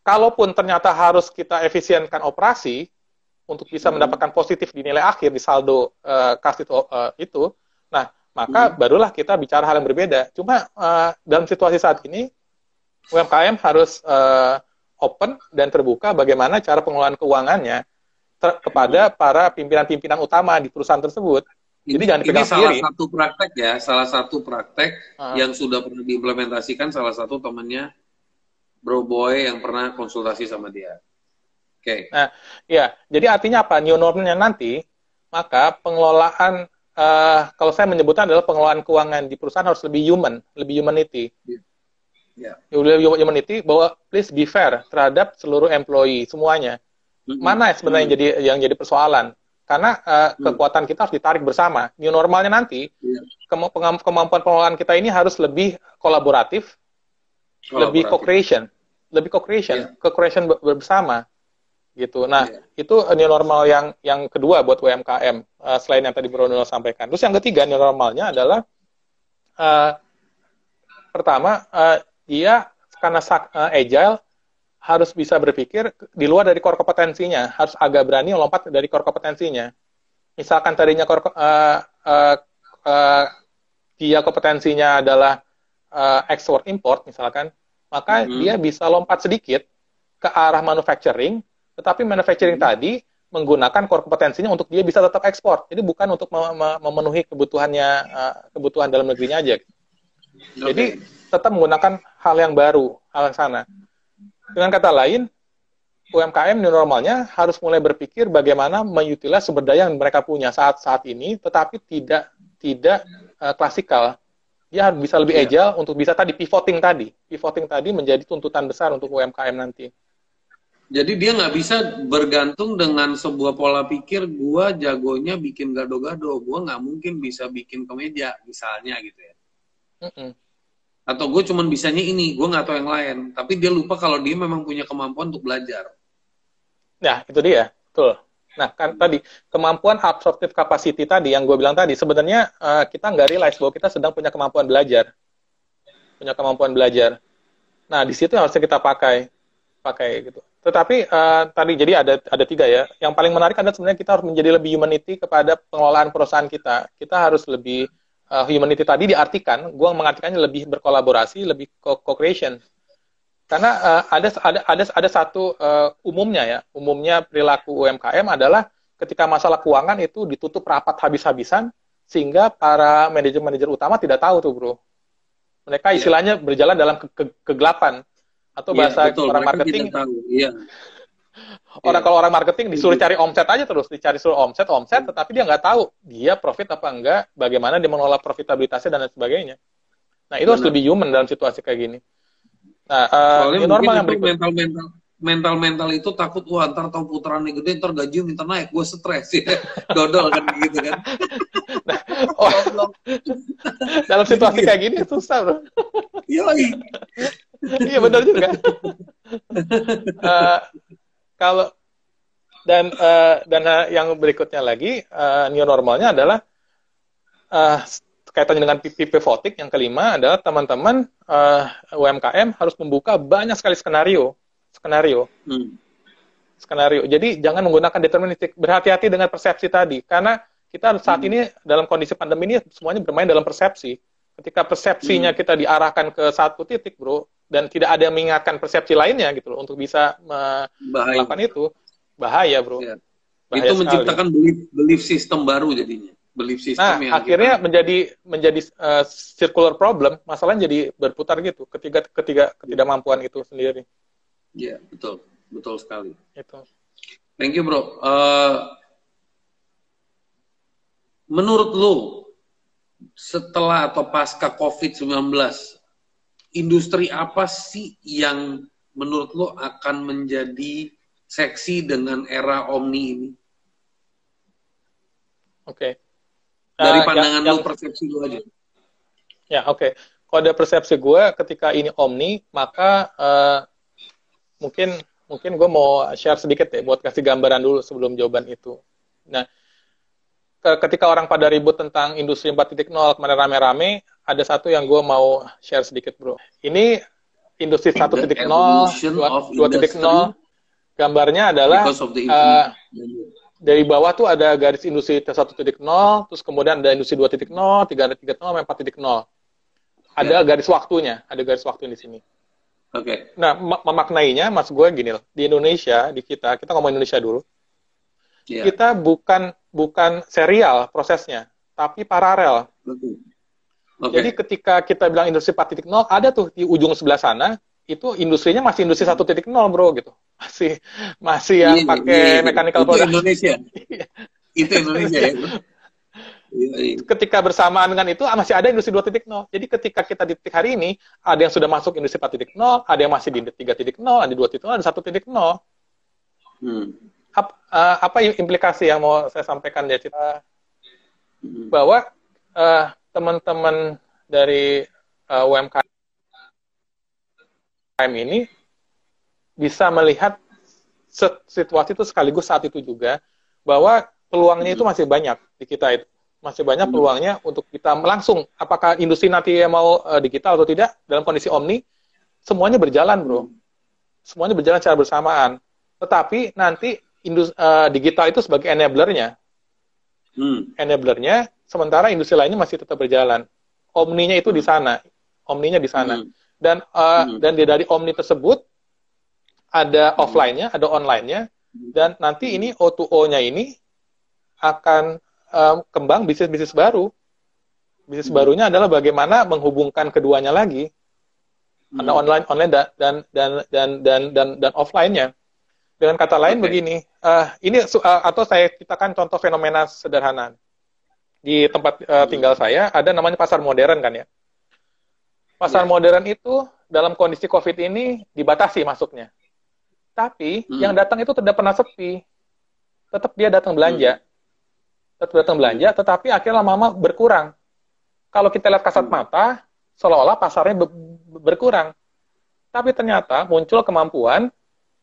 Kalaupun ternyata harus kita efisienkan operasi untuk bisa mm-hmm. mendapatkan positif di nilai akhir di saldo uh, kas itu, uh, itu, nah maka mm-hmm. barulah kita bicara hal yang berbeda. Cuma uh, dalam situasi saat ini UMKM harus uh, open dan terbuka bagaimana cara pengelolaan keuangannya kepada para pimpinan-pimpinan utama di perusahaan tersebut. Ini, Jadi jangan ini salah sendiri. satu praktek ya, salah satu praktek uh. yang sudah pernah diimplementasikan salah satu temannya Bro Boy yang pernah konsultasi sama dia. Oke. Okay. Nah, ya, jadi artinya apa? New normalnya nanti, maka pengelolaan uh, kalau saya menyebutnya adalah pengelolaan keuangan di perusahaan harus lebih human, lebih humanity. Yeah yeah. humanity bahwa please be fair terhadap seluruh employee semuanya. hmm. mana sebenarnya hmm. yang jadi yang jadi persoalan? Karena uh, kekuatan kita harus ditarik bersama. New normalnya nanti yeah. kemampuan pengelolaan kita ini harus lebih kolaboratif, kolaboratif. lebih co-creation, lebih co-creation, yeah. co-creation bersama gitu. Nah, yeah. itu new normal yang yang kedua buat UMKM uh, selain yang tadi Bruno sampaikan. Terus yang ketiga new normalnya adalah uh, pertama uh, dia karena uh, agile harus bisa berpikir di luar dari core kompetensinya, harus agak berani lompat dari core kompetensinya. Misalkan tadinya core, uh, uh, uh, dia kompetensinya adalah uh, export import misalkan, maka mm -hmm. dia bisa lompat sedikit ke arah manufacturing, tetapi manufacturing mm -hmm. tadi menggunakan core kompetensinya untuk dia bisa tetap ekspor. Jadi bukan untuk memenuhi kebutuhannya uh, kebutuhan dalam negerinya aja. Okay. Jadi tetap menggunakan hal yang baru, hal yang sana. Dengan kata lain, UMKM new normalnya harus mulai berpikir bagaimana mengutilize sumber daya yang mereka punya saat saat ini, tetapi tidak tidak uh, klasikal. Dia harus bisa lebih yeah. agile untuk bisa tadi pivoting tadi, pivoting tadi menjadi tuntutan besar untuk UMKM nanti. Jadi dia nggak bisa bergantung dengan sebuah pola pikir, gua jagonya bikin gado-gado, gua nggak mungkin bisa bikin kemeja, misalnya gitu ya. Mm -mm atau gue cuman bisanya ini gue nggak tahu yang lain. Tapi dia lupa kalau dia memang punya kemampuan untuk belajar. Ya itu dia. Betul. Nah kan tadi kemampuan absorptive capacity tadi yang gue bilang tadi sebenarnya uh, kita nggak realize bahwa kita sedang punya kemampuan belajar. Punya kemampuan belajar. Nah di situ harusnya kita pakai pakai gitu. Tetapi uh, tadi jadi ada ada tiga ya. Yang paling menarik adalah sebenarnya kita harus menjadi lebih humanity kepada pengelolaan perusahaan kita. Kita harus lebih uh, humanity tadi diartikan, gue mengartikannya lebih berkolaborasi, lebih co-creation. Karena uh, ada ada ada ada satu uh, umumnya ya, umumnya perilaku UMKM adalah ketika masalah keuangan itu ditutup rapat habis-habisan sehingga para manajer-manajer utama tidak tahu tuh bro. Mereka iya. istilahnya yeah. berjalan dalam ke ke kegelapan atau iya, bahasa yeah, betul. orang marketing. Yeah. Orang yeah. kalau orang marketing disuruh cari omset aja terus, dicari suruh omset, omset, tetapi dia nggak tahu dia profit apa enggak, bagaimana dia mengelola profitabilitasnya dan lain sebagainya. Nah itu Benar. harus lebih human dalam situasi kayak gini. Nah, uh, normal yang berikut. Mental mental mental mental itu takut wah ntar tau putarannya gede ntar gaji minta naik gue stres ya dodol kan gitu kan nah, oh, dalam situasi kayak gini susah bro iya iya benar juga uh, kalau dan uh, dan uh, yang berikutnya lagi uh, new normalnya adalah uh, kaitannya dengan pivoting yang kelima adalah teman-teman uh, UMKM harus membuka banyak sekali skenario skenario hmm. skenario jadi jangan menggunakan deterministik berhati-hati dengan persepsi tadi karena kita saat hmm. ini dalam kondisi pandemi ini semuanya bermain dalam persepsi ketika persepsinya hmm. kita diarahkan ke satu titik bro dan tidak ada yang mengingatkan persepsi lainnya gitu loh untuk bisa melakukan itu. Bahaya bro. Ya. bahaya itu menciptakan belief belief system baru jadinya. Belief system nah yang akhirnya kita... menjadi menjadi uh, circular problem masalahnya jadi berputar gitu ketiga ketiga ketidakmampuan itu sendiri. Iya betul. Betul sekali. Itu. Thank you bro. Uh, menurut lo setelah atau pasca covid 19 industri apa sih yang menurut lo akan menjadi seksi dengan era Omni ini? Oke. Okay. Dari uh, pandangan yang, lo, persepsi lo aja. Ya, oke. Okay. Kalau ada persepsi gue ketika ini Omni, maka uh, mungkin mungkin gue mau share sedikit ya buat kasih gambaran dulu sebelum jawaban itu. Nah, ketika orang pada ribut tentang industri 4.0 kemarin rame-rame, ada satu yang gue mau share sedikit bro. Ini industri 1.0, 2.0, gambarnya adalah uh, dari bawah tuh ada garis industri 1.0, terus kemudian ada industri 2.0, 3.0, 4.0. Ada yeah. garis waktunya, ada garis waktu di sini. Oke. Okay. Nah, memaknainya, mas gue gini loh, di Indonesia, di kita, kita ngomong Indonesia dulu, yeah. kita bukan bukan serial prosesnya, tapi paralel. Okay. Okay. Jadi ketika kita bilang industri 4.0, ada tuh di ujung sebelah sana, itu industrinya masih industri 1.0 bro gitu. Masih masih yang iya, pakai iya, iya. mechanical itu Indonesia. itu Indonesia ya. Ketika bersamaan dengan itu masih ada industri 2.0. Jadi ketika kita di titik hari ini ada yang sudah masuk industri 4.0, ada yang masih di 3.0, ada 2.0, ada 1.0. Hmm. Ap, uh, apa implikasi yang mau saya sampaikan ya, Cita? Hmm. Bahwa uh, teman-teman dari uh, UMKM ini bisa melihat situasi itu sekaligus saat itu juga bahwa peluangnya itu masih banyak di kita itu. Masih banyak hmm. peluangnya untuk kita langsung apakah industri nanti mau uh, digital atau tidak dalam kondisi omni semuanya berjalan bro. Semuanya berjalan secara bersamaan. Tetapi nanti industri, uh, digital itu sebagai enablernya. Hmm. enablernya sementara industri lainnya masih tetap berjalan omninya itu di hmm. sana omninya di sana hmm. dan uh, hmm. dan dari omni tersebut ada hmm. offline-nya ada online-nya dan nanti ini O2O-nya ini akan um, kembang bisnis-bisnis baru. Bisnis hmm. barunya adalah bagaimana menghubungkan keduanya lagi. Hmm. Ada online online dan dan dan dan dan dan, dan offline-nya. Dengan kata lain okay. begini, uh, ini uh, atau saya kitakan contoh fenomena sederhana. Di tempat uh, tinggal saya ada namanya pasar modern kan ya. Pasar yeah. modern itu dalam kondisi Covid ini dibatasi masuknya. Tapi hmm. yang datang itu tidak pernah sepi. Tetap dia datang belanja. Hmm tetap datang belanja, tetapi akhirnya lama-lama berkurang. Kalau kita lihat kasat hmm. mata, seolah-olah pasarnya be berkurang. Tapi ternyata muncul kemampuan,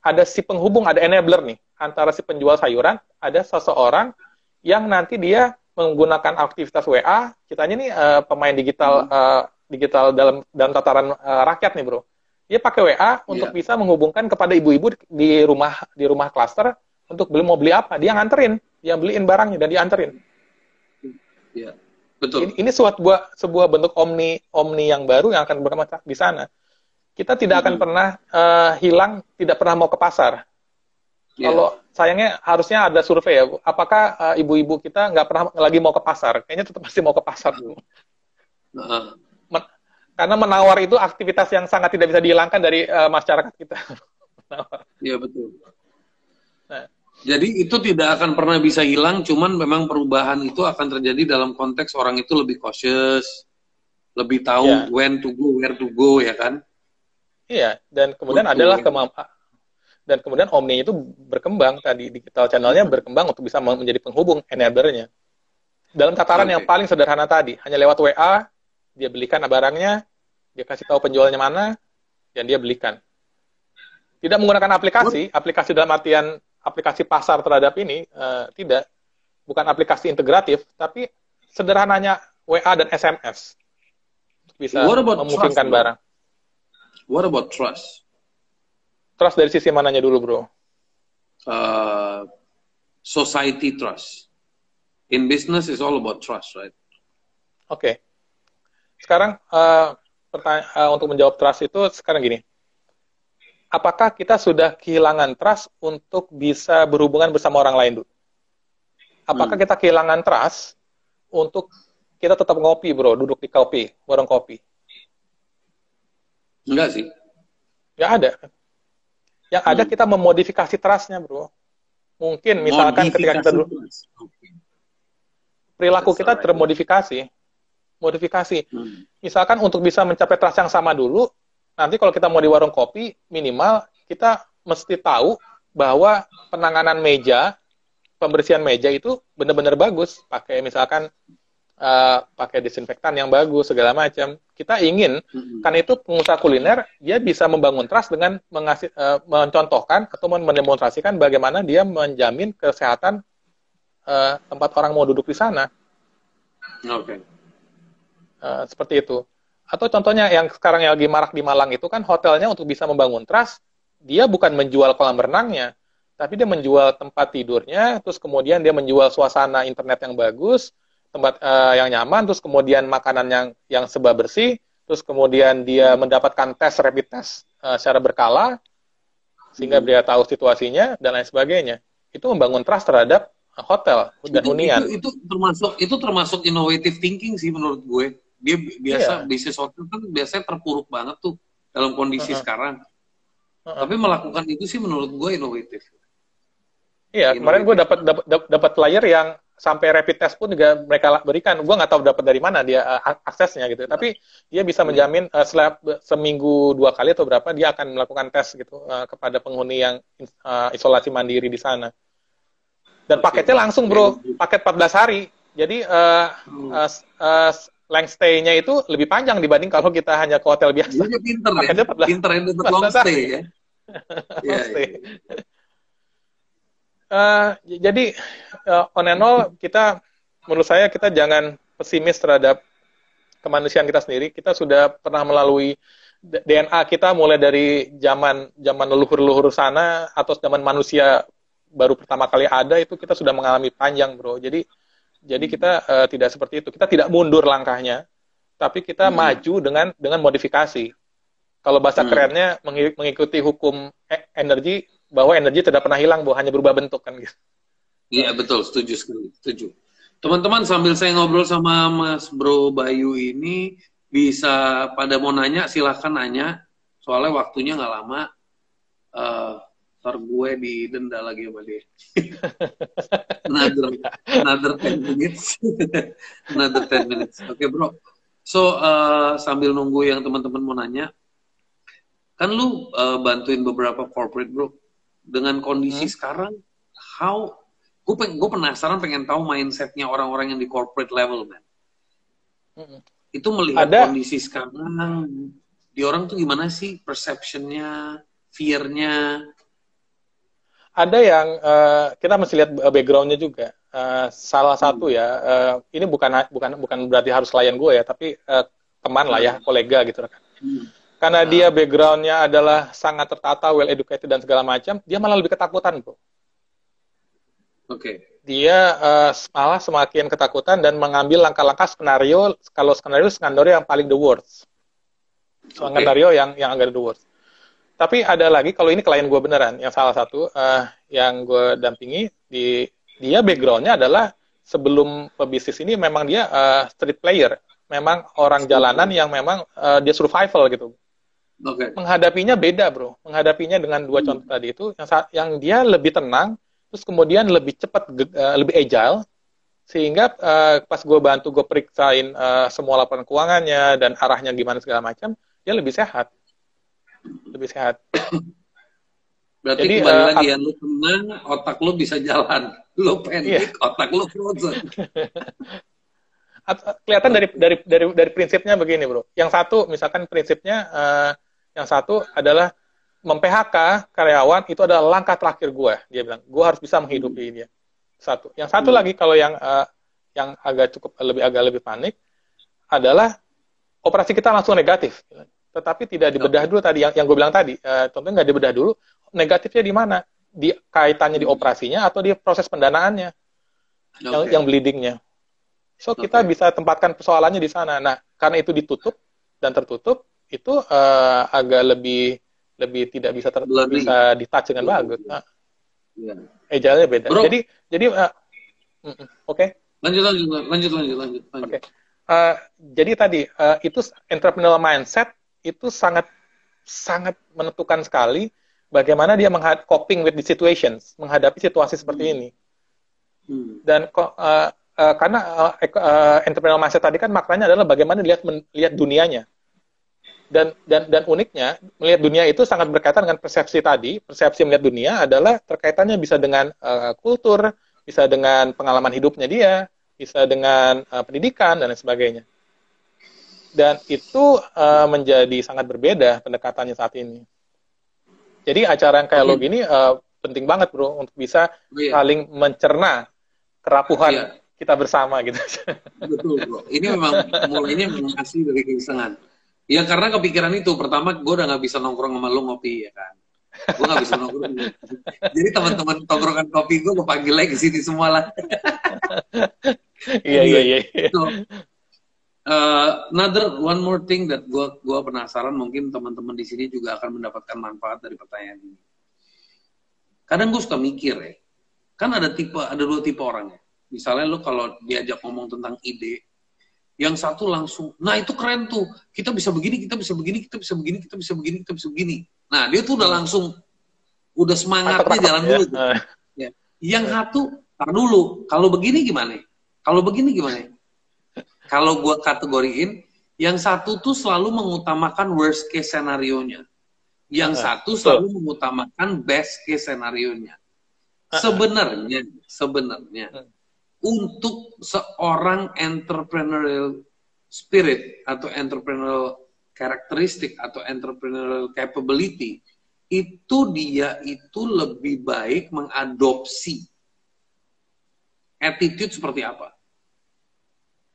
ada si penghubung, ada enabler nih, antara si penjual sayuran, ada seseorang yang nanti dia menggunakan aktivitas WA, kita ini uh, pemain digital hmm. uh, digital dalam dalam tataran uh, rakyat nih bro. Dia pakai WA yeah. untuk bisa menghubungkan kepada ibu-ibu di rumah di rumah klaster untuk beli mau beli apa, dia nganterin yang beliin barangnya dan dianterin. Iya, betul. Ini, ini sebuah sebuah bentuk omni omni yang baru yang akan berkembang di sana. Kita tidak akan hmm. pernah uh, hilang, tidak pernah mau ke pasar. Yeah. Kalau sayangnya harusnya ada survei ya, apakah uh, ibu-ibu kita nggak pernah lagi mau ke pasar? Kayaknya tetap pasti mau ke pasar. Uh. Men karena menawar itu aktivitas yang sangat tidak bisa dihilangkan dari uh, masyarakat kita. Iya betul. Nah, jadi itu tidak akan pernah bisa hilang, cuman memang perubahan itu akan terjadi dalam konteks orang itu lebih cautious, lebih tahu yeah. when to go, where to go, ya kan? Iya, dan kemudian Betul. adalah kemampuan dan kemudian Omni itu berkembang tadi digital channelnya berkembang untuk bisa menjadi penghubung enablernya. Dalam tataran okay. yang paling sederhana tadi, hanya lewat WA dia belikan barangnya, dia kasih tahu penjualnya mana, dan dia belikan. Tidak menggunakan aplikasi, aplikasi dalam artian aplikasi pasar terhadap ini uh, tidak bukan aplikasi integratif tapi sederhananya WA dan SMS bisa memungkinkan barang. What about trust? Trust dari sisi mananya dulu, bro? Uh, society trust. In business is all about trust, right? Oke. Okay. Sekarang uh, uh, untuk menjawab trust itu sekarang gini apakah kita sudah kehilangan trust untuk bisa berhubungan bersama orang lain dulu? Apakah hmm. kita kehilangan trust untuk kita tetap ngopi, bro, duduk di kopi, warung kopi? Enggak sih. Enggak ada. Yang hmm. ada kita memodifikasi trustnya, bro. Mungkin misalkan ketika kita dulu perilaku kita termodifikasi, modifikasi. Hmm. Misalkan untuk bisa mencapai trust yang sama dulu, nanti kalau kita mau di warung kopi minimal kita mesti tahu bahwa penanganan meja pembersihan meja itu benar-benar bagus pakai misalkan uh, pakai disinfektan yang bagus segala macam kita ingin mm-hmm. kan itu pengusaha kuliner dia bisa membangun trust dengan mengasih uh, mencontohkan atau mendemonstrasikan bagaimana dia menjamin kesehatan uh, tempat orang mau duduk di sana. Oke. Okay. Uh, seperti itu. Atau contohnya yang sekarang yang lagi marak di Malang itu kan hotelnya untuk bisa membangun trust, dia bukan menjual kolam renangnya, tapi dia menjual tempat tidurnya, terus kemudian dia menjual suasana internet yang bagus, tempat uh, yang nyaman, terus kemudian makanan yang yang sebab bersih, terus kemudian dia mendapatkan tes rapid test uh, secara berkala, sehingga hmm. dia tahu situasinya dan lain sebagainya. Itu membangun trust terhadap hotel dan hunian. Itu, itu termasuk itu termasuk innovative thinking sih menurut gue dia biasa yeah. bisnis hotel kan biasanya terpuruk banget tuh dalam kondisi uh -huh. sekarang. Uh -huh. Tapi melakukan itu sih menurut gue inovatif. Iya, kemarin gue dapat dapat dapat player yang sampai rapid test pun juga mereka berikan. Gue nggak tahu dapat dari mana dia uh, aksesnya gitu. Tapi dia bisa menjamin uh, setelah seminggu dua kali atau berapa dia akan melakukan tes gitu uh, kepada penghuni yang uh, isolasi mandiri di sana. Dan paketnya langsung bro, paket 14 hari. Jadi uh, uh, uh, length stay-nya itu lebih panjang dibanding kalau kita hanya ke hotel biasa. Dia pinter ya, pinter yang long stay ya. yeah, yeah. Uh, jadi uh, on and all kita menurut saya kita jangan pesimis terhadap kemanusiaan kita sendiri. Kita sudah pernah melalui DNA kita mulai dari zaman zaman leluhur-leluhur sana atau zaman manusia baru pertama kali ada itu kita sudah mengalami panjang, Bro. Jadi jadi kita uh, tidak seperti itu. Kita tidak mundur langkahnya, tapi kita hmm. maju dengan dengan modifikasi. Kalau bahasa hmm. kerennya mengikuti hukum e-, energi bahwa energi tidak pernah hilang, bahwa hanya berubah bentuk kan gitu. Iya betul, setuju sekali, setuju. Teman-teman sambil saya ngobrol sama Mas Bro Bayu ini bisa pada mau nanya silahkan nanya, soalnya waktunya nggak lama. Uh, ntar gue didenda lagi sama dia. another, another 10 minutes. another 10 minutes. Oke okay, bro. So, uh, sambil nunggu yang teman-teman mau nanya, kan lu uh, bantuin beberapa corporate bro dengan kondisi hmm. sekarang how gue penasaran pengen tahu mindsetnya orang-orang yang di corporate level man hmm. itu melihat Ada. kondisi sekarang di orang tuh gimana sih perceptionnya fearnya ada yang uh, kita mesti lihat backgroundnya juga uh, salah hmm. satu ya uh, ini bukan bukan bukan berarti harus klien gue ya tapi uh, teman lah ya hmm. kolega gitu kan hmm karena dia backgroundnya adalah sangat tertata, well educated dan segala macam, dia malah lebih ketakutan, bro. Oke. Okay. Dia uh, malah semakin ketakutan dan mengambil langkah-langkah skenario, kalau skenario skenario yang paling the worst, skenario okay. yang yang agak the worst. Tapi ada lagi, kalau ini klien gue beneran, yang salah satu uh, yang gue dampingi, di dia backgroundnya adalah sebelum pebisnis ini memang dia uh, street player, memang orang jalanan yang memang uh, dia survival gitu Okay. Menghadapinya beda, bro. Menghadapinya dengan dua hmm. contoh tadi itu, yang yang dia lebih tenang, terus kemudian lebih cepat, uh, lebih agile, sehingga uh, pas gue bantu gue periksain uh, semua laporan keuangannya dan arahnya gimana segala macam, dia lebih sehat, lebih sehat. Berarti Jadi, kembali uh, lagi ya, lu tenang, otak lu bisa jalan. Lu panik, iya. otak lu frozen. kelihatan dari dari dari dari prinsipnya begini, bro. Yang satu, misalkan prinsipnya uh, yang satu adalah mem-PHK karyawan itu adalah langkah terakhir gue. Dia bilang, gue harus bisa menghidupi dia. Satu. Yang satu hmm. lagi kalau yang uh, yang agak cukup lebih agak lebih panik adalah operasi kita langsung negatif. Tetapi tidak dibedah dulu tadi yang, yang gue bilang tadi. Uh, tentunya nggak dibedah dulu. Negatifnya di mana? Di kaitannya di operasinya atau di proses pendanaannya okay. yang, yang bleedingnya. So kita okay. bisa tempatkan persoalannya di sana. Nah karena itu ditutup dan tertutup, itu uh, agak lebih lebih tidak bisa ter, bisa di touch dengan bagus. Nah, ya. Ejanya beda. Bro. Jadi jadi uh, oke. Okay. Lanjut lanjut lanjut lanjut lanjut. Oke. Okay. Uh, jadi tadi uh, itu entrepreneurial mindset itu sangat sangat menentukan sekali bagaimana dia menghad coping with the situations, menghadapi situasi seperti hmm. ini. Hmm. Dan uh, uh, karena uh, uh, entrepreneurial mindset tadi kan maknanya adalah bagaimana lihat lihat dunianya dan dan dan uniknya melihat dunia itu sangat berkaitan dengan persepsi tadi. Persepsi melihat dunia adalah terkaitannya bisa dengan uh, kultur bisa dengan pengalaman hidupnya dia bisa dengan uh, pendidikan dan lain sebagainya. Dan itu uh, menjadi sangat berbeda pendekatannya saat ini. Jadi acara yang kayak lo gini uh, penting banget bro untuk bisa oh, iya. saling mencerna kerapuhan iya. kita bersama gitu. Betul bro. Ini memang mulainya memang asli dari keisengan Ya karena kepikiran itu. Pertama gue udah gak bisa nongkrong sama lu ngopi ya kan. Gue gak bisa nongkrong. Jadi teman-teman tongkrongan kopi gue gue panggil lagi ke sini semua lah. Iya iya iya. Uh, another one more thing that gue gua penasaran mungkin teman-teman di sini juga akan mendapatkan manfaat dari pertanyaan ini. Kadang gue suka mikir ya, kan ada tipe ada dua tipe orang ya. Misalnya lo kalau diajak ngomong tentang ide, yang satu langsung, nah itu keren tuh, kita bisa begini, kita bisa begini, kita bisa begini, kita bisa begini, kita bisa begini. Nah dia tuh udah langsung, udah semangatnya jalan dulu. Tuh. Ya. Yang satu tar dulu kalau begini gimana kalau begini gimana kalau gue kategoriin yang satu tuh selalu mengutamakan worst case scenario nya yang uh, satu selalu mengutamakan best case scenario nya sebenarnya sebenarnya uh. Untuk seorang entrepreneurial spirit atau entrepreneurial karakteristik atau entrepreneurial capability itu dia itu lebih baik mengadopsi attitude seperti apa?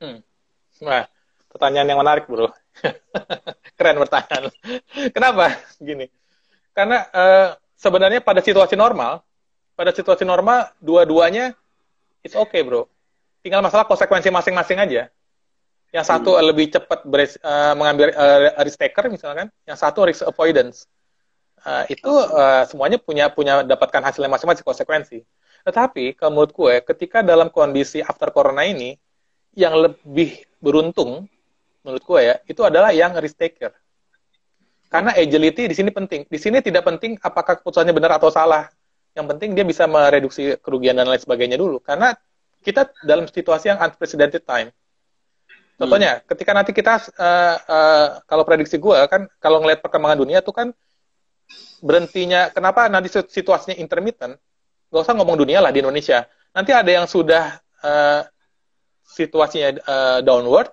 Hmm. Nah, pertanyaan yang menarik, bro. Keren pertanyaan. Kenapa? Gini, karena uh, sebenarnya pada situasi normal, pada situasi normal dua-duanya it's okay, bro. Tinggal masalah konsekuensi masing-masing aja. Yang satu hmm. lebih cepat uh, mengambil uh, risk taker misalkan, yang satu risk avoidance. Uh, itu uh, semuanya punya punya dapatkan hasilnya masing-masing konsekuensi. Tetapi kalau menurut gue, ketika dalam kondisi after corona ini, yang lebih beruntung menurut gue ya, itu adalah yang risk taker. Karena agility di sini penting. Di sini tidak penting apakah keputusannya benar atau salah. Yang penting dia bisa mereduksi kerugian dan lain sebagainya dulu. Karena kita dalam situasi yang unprecedented time Contohnya, hmm. ketika nanti kita uh, uh, kalau prediksi gue kan kalau ngelihat perkembangan dunia tuh kan berhentinya kenapa nanti situasinya intermittent? Gak usah ngomong dunia lah di Indonesia. Nanti ada yang sudah uh, situasinya uh, downward,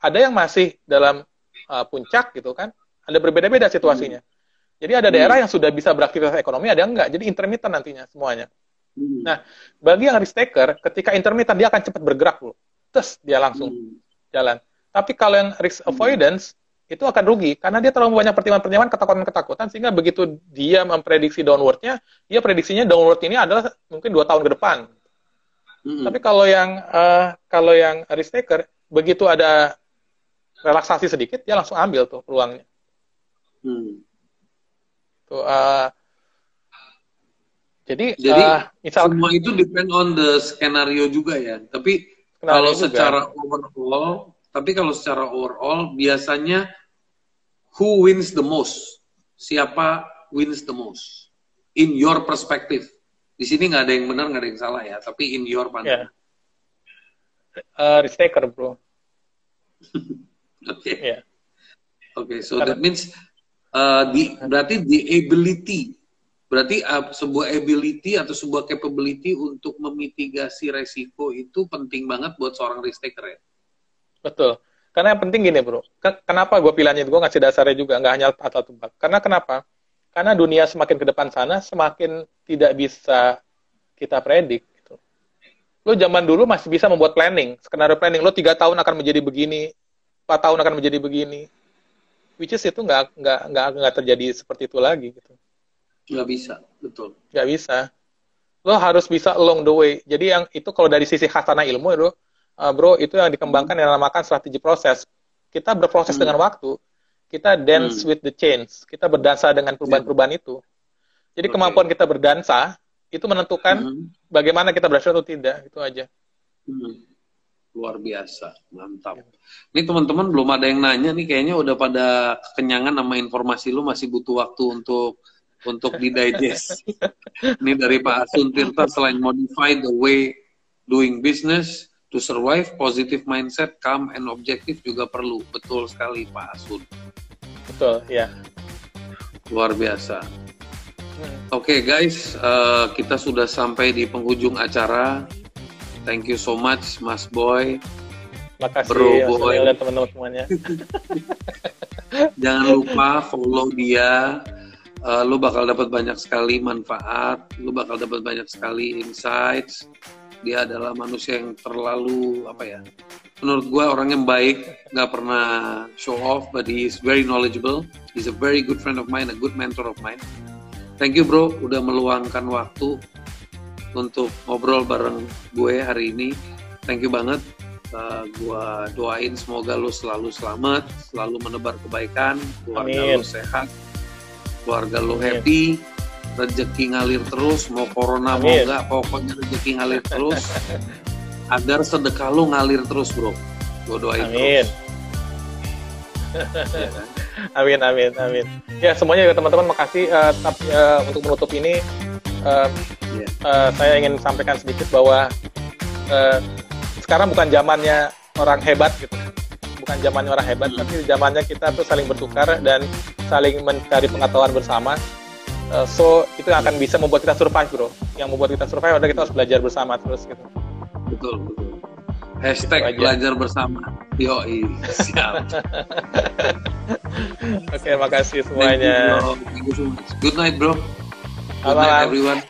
ada yang masih dalam uh, puncak gitu kan. Ada berbeda-beda situasinya. Hmm. Jadi ada daerah hmm. yang sudah bisa beraktivitas ekonomi, ada yang enggak. Jadi intermittent nantinya semuanya. Hmm. Nah, bagi yang risk taker, ketika intermittent dia akan cepat bergerak loh. Terus dia langsung hmm jalan. Tapi kalau yang risk hmm. avoidance itu akan rugi karena dia terlalu banyak pertimbangan-pertimbangan ketakutan-ketakutan sehingga begitu dia memprediksi downwardnya, dia prediksinya downward ini adalah mungkin dua tahun ke depan. Hmm. Tapi kalau yang uh, kalau yang risk taker begitu ada relaksasi sedikit dia langsung ambil tuh peluangnya. Hmm. Tuh, uh, jadi, jadi uh, misal, semua itu depend on the skenario juga ya. Tapi kalau secara overall, tapi kalau secara overall biasanya who wins the most? Siapa wins the most? In your perspective. Di sini nggak ada yang benar, nggak ada yang salah ya. Tapi in your pandangan. Yeah. Uh, risk taker, bro. Oke. okay. Yeah. Oke, okay, so Karena, that means uh, the berarti the ability Berarti uh, sebuah ability atau sebuah capability untuk memitigasi resiko itu penting banget buat seorang risk taker ya? Betul. Karena yang penting gini bro, kenapa gue pilihnya gue ngasih dasarnya juga, nggak hanya atau tebak. Karena kenapa? Karena dunia semakin ke depan sana, semakin tidak bisa kita predik. Gitu. Lo zaman dulu masih bisa membuat planning, skenario planning. Lo tiga tahun akan menjadi begini, empat tahun akan menjadi begini. Which is itu nggak nggak nggak nggak terjadi seperti itu lagi gitu. Nggak bisa, betul. Nggak bisa. Lo harus bisa along the way. Jadi yang itu kalau dari sisi khasanah ilmu itu, uh, bro, itu yang dikembangkan yang dinamakan strategi proses. Kita berproses hmm. dengan waktu. Kita dance hmm. with the change. Kita berdansa dengan perubahan-perubahan itu. Jadi okay. kemampuan kita berdansa itu menentukan hmm. bagaimana kita berhasil atau tidak. Itu aja. Hmm. Luar biasa, mantap. Ini teman-teman belum ada yang nanya nih, kayaknya udah pada kekenyangan sama informasi lu masih butuh waktu untuk untuk di digest. Ini dari Pak Asun Tirta selain modify the way doing business to survive, positive mindset, calm and objective juga perlu. Betul sekali Pak Asun. Betul, ya. Luar biasa. Hmm. Oke okay, guys, uh, kita sudah sampai di penghujung acara. Thank you so much Mas Boy. Makasih Bro Boy. dan teman-teman semuanya. Jangan lupa follow dia uh, lu bakal dapat banyak sekali manfaat, lu bakal dapat banyak sekali insights. Dia adalah manusia yang terlalu apa ya? Menurut gue orang yang baik, nggak pernah show off, but he is very knowledgeable. He's a very good friend of mine, a good mentor of mine. Thank you bro, udah meluangkan waktu untuk ngobrol bareng gue hari ini. Thank you banget. Uh, gue doain semoga lu selalu selamat, selalu menebar kebaikan, keluarga lu sehat, keluarga lo happy, rezeki ngalir terus, mau corona Amin. mau enggak, pokoknya rezeki ngalir terus. agar sedekah lo ngalir terus, bro. Gue doain amin. terus. ya, kan? amin, amin, amin. Ya semuanya juga teman-teman makasih uh, tapi, uh, untuk menutup ini. Uh, yeah uh, saya ingin sampaikan sedikit bahwa uh, sekarang bukan zamannya orang hebat gitu. Bukan zamannya orang hebat hmm. tapi zamannya kita tuh saling bertukar dan saling mencari pengetahuan bersama. Uh, so itu akan bisa membuat kita survive bro. Yang membuat kita survive adalah kita harus belajar bersama terus gitu. Betul betul. Hashtag belajar bersama. Yo siap. Oke okay, makasih semuanya Thank you, Thank you so good night bro Good Bye-bye. night, everyone.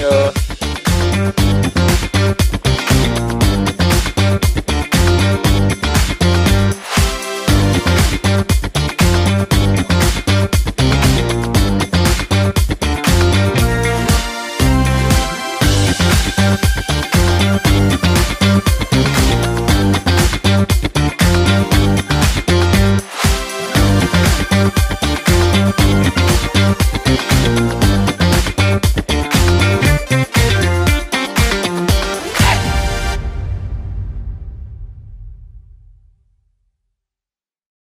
Yo.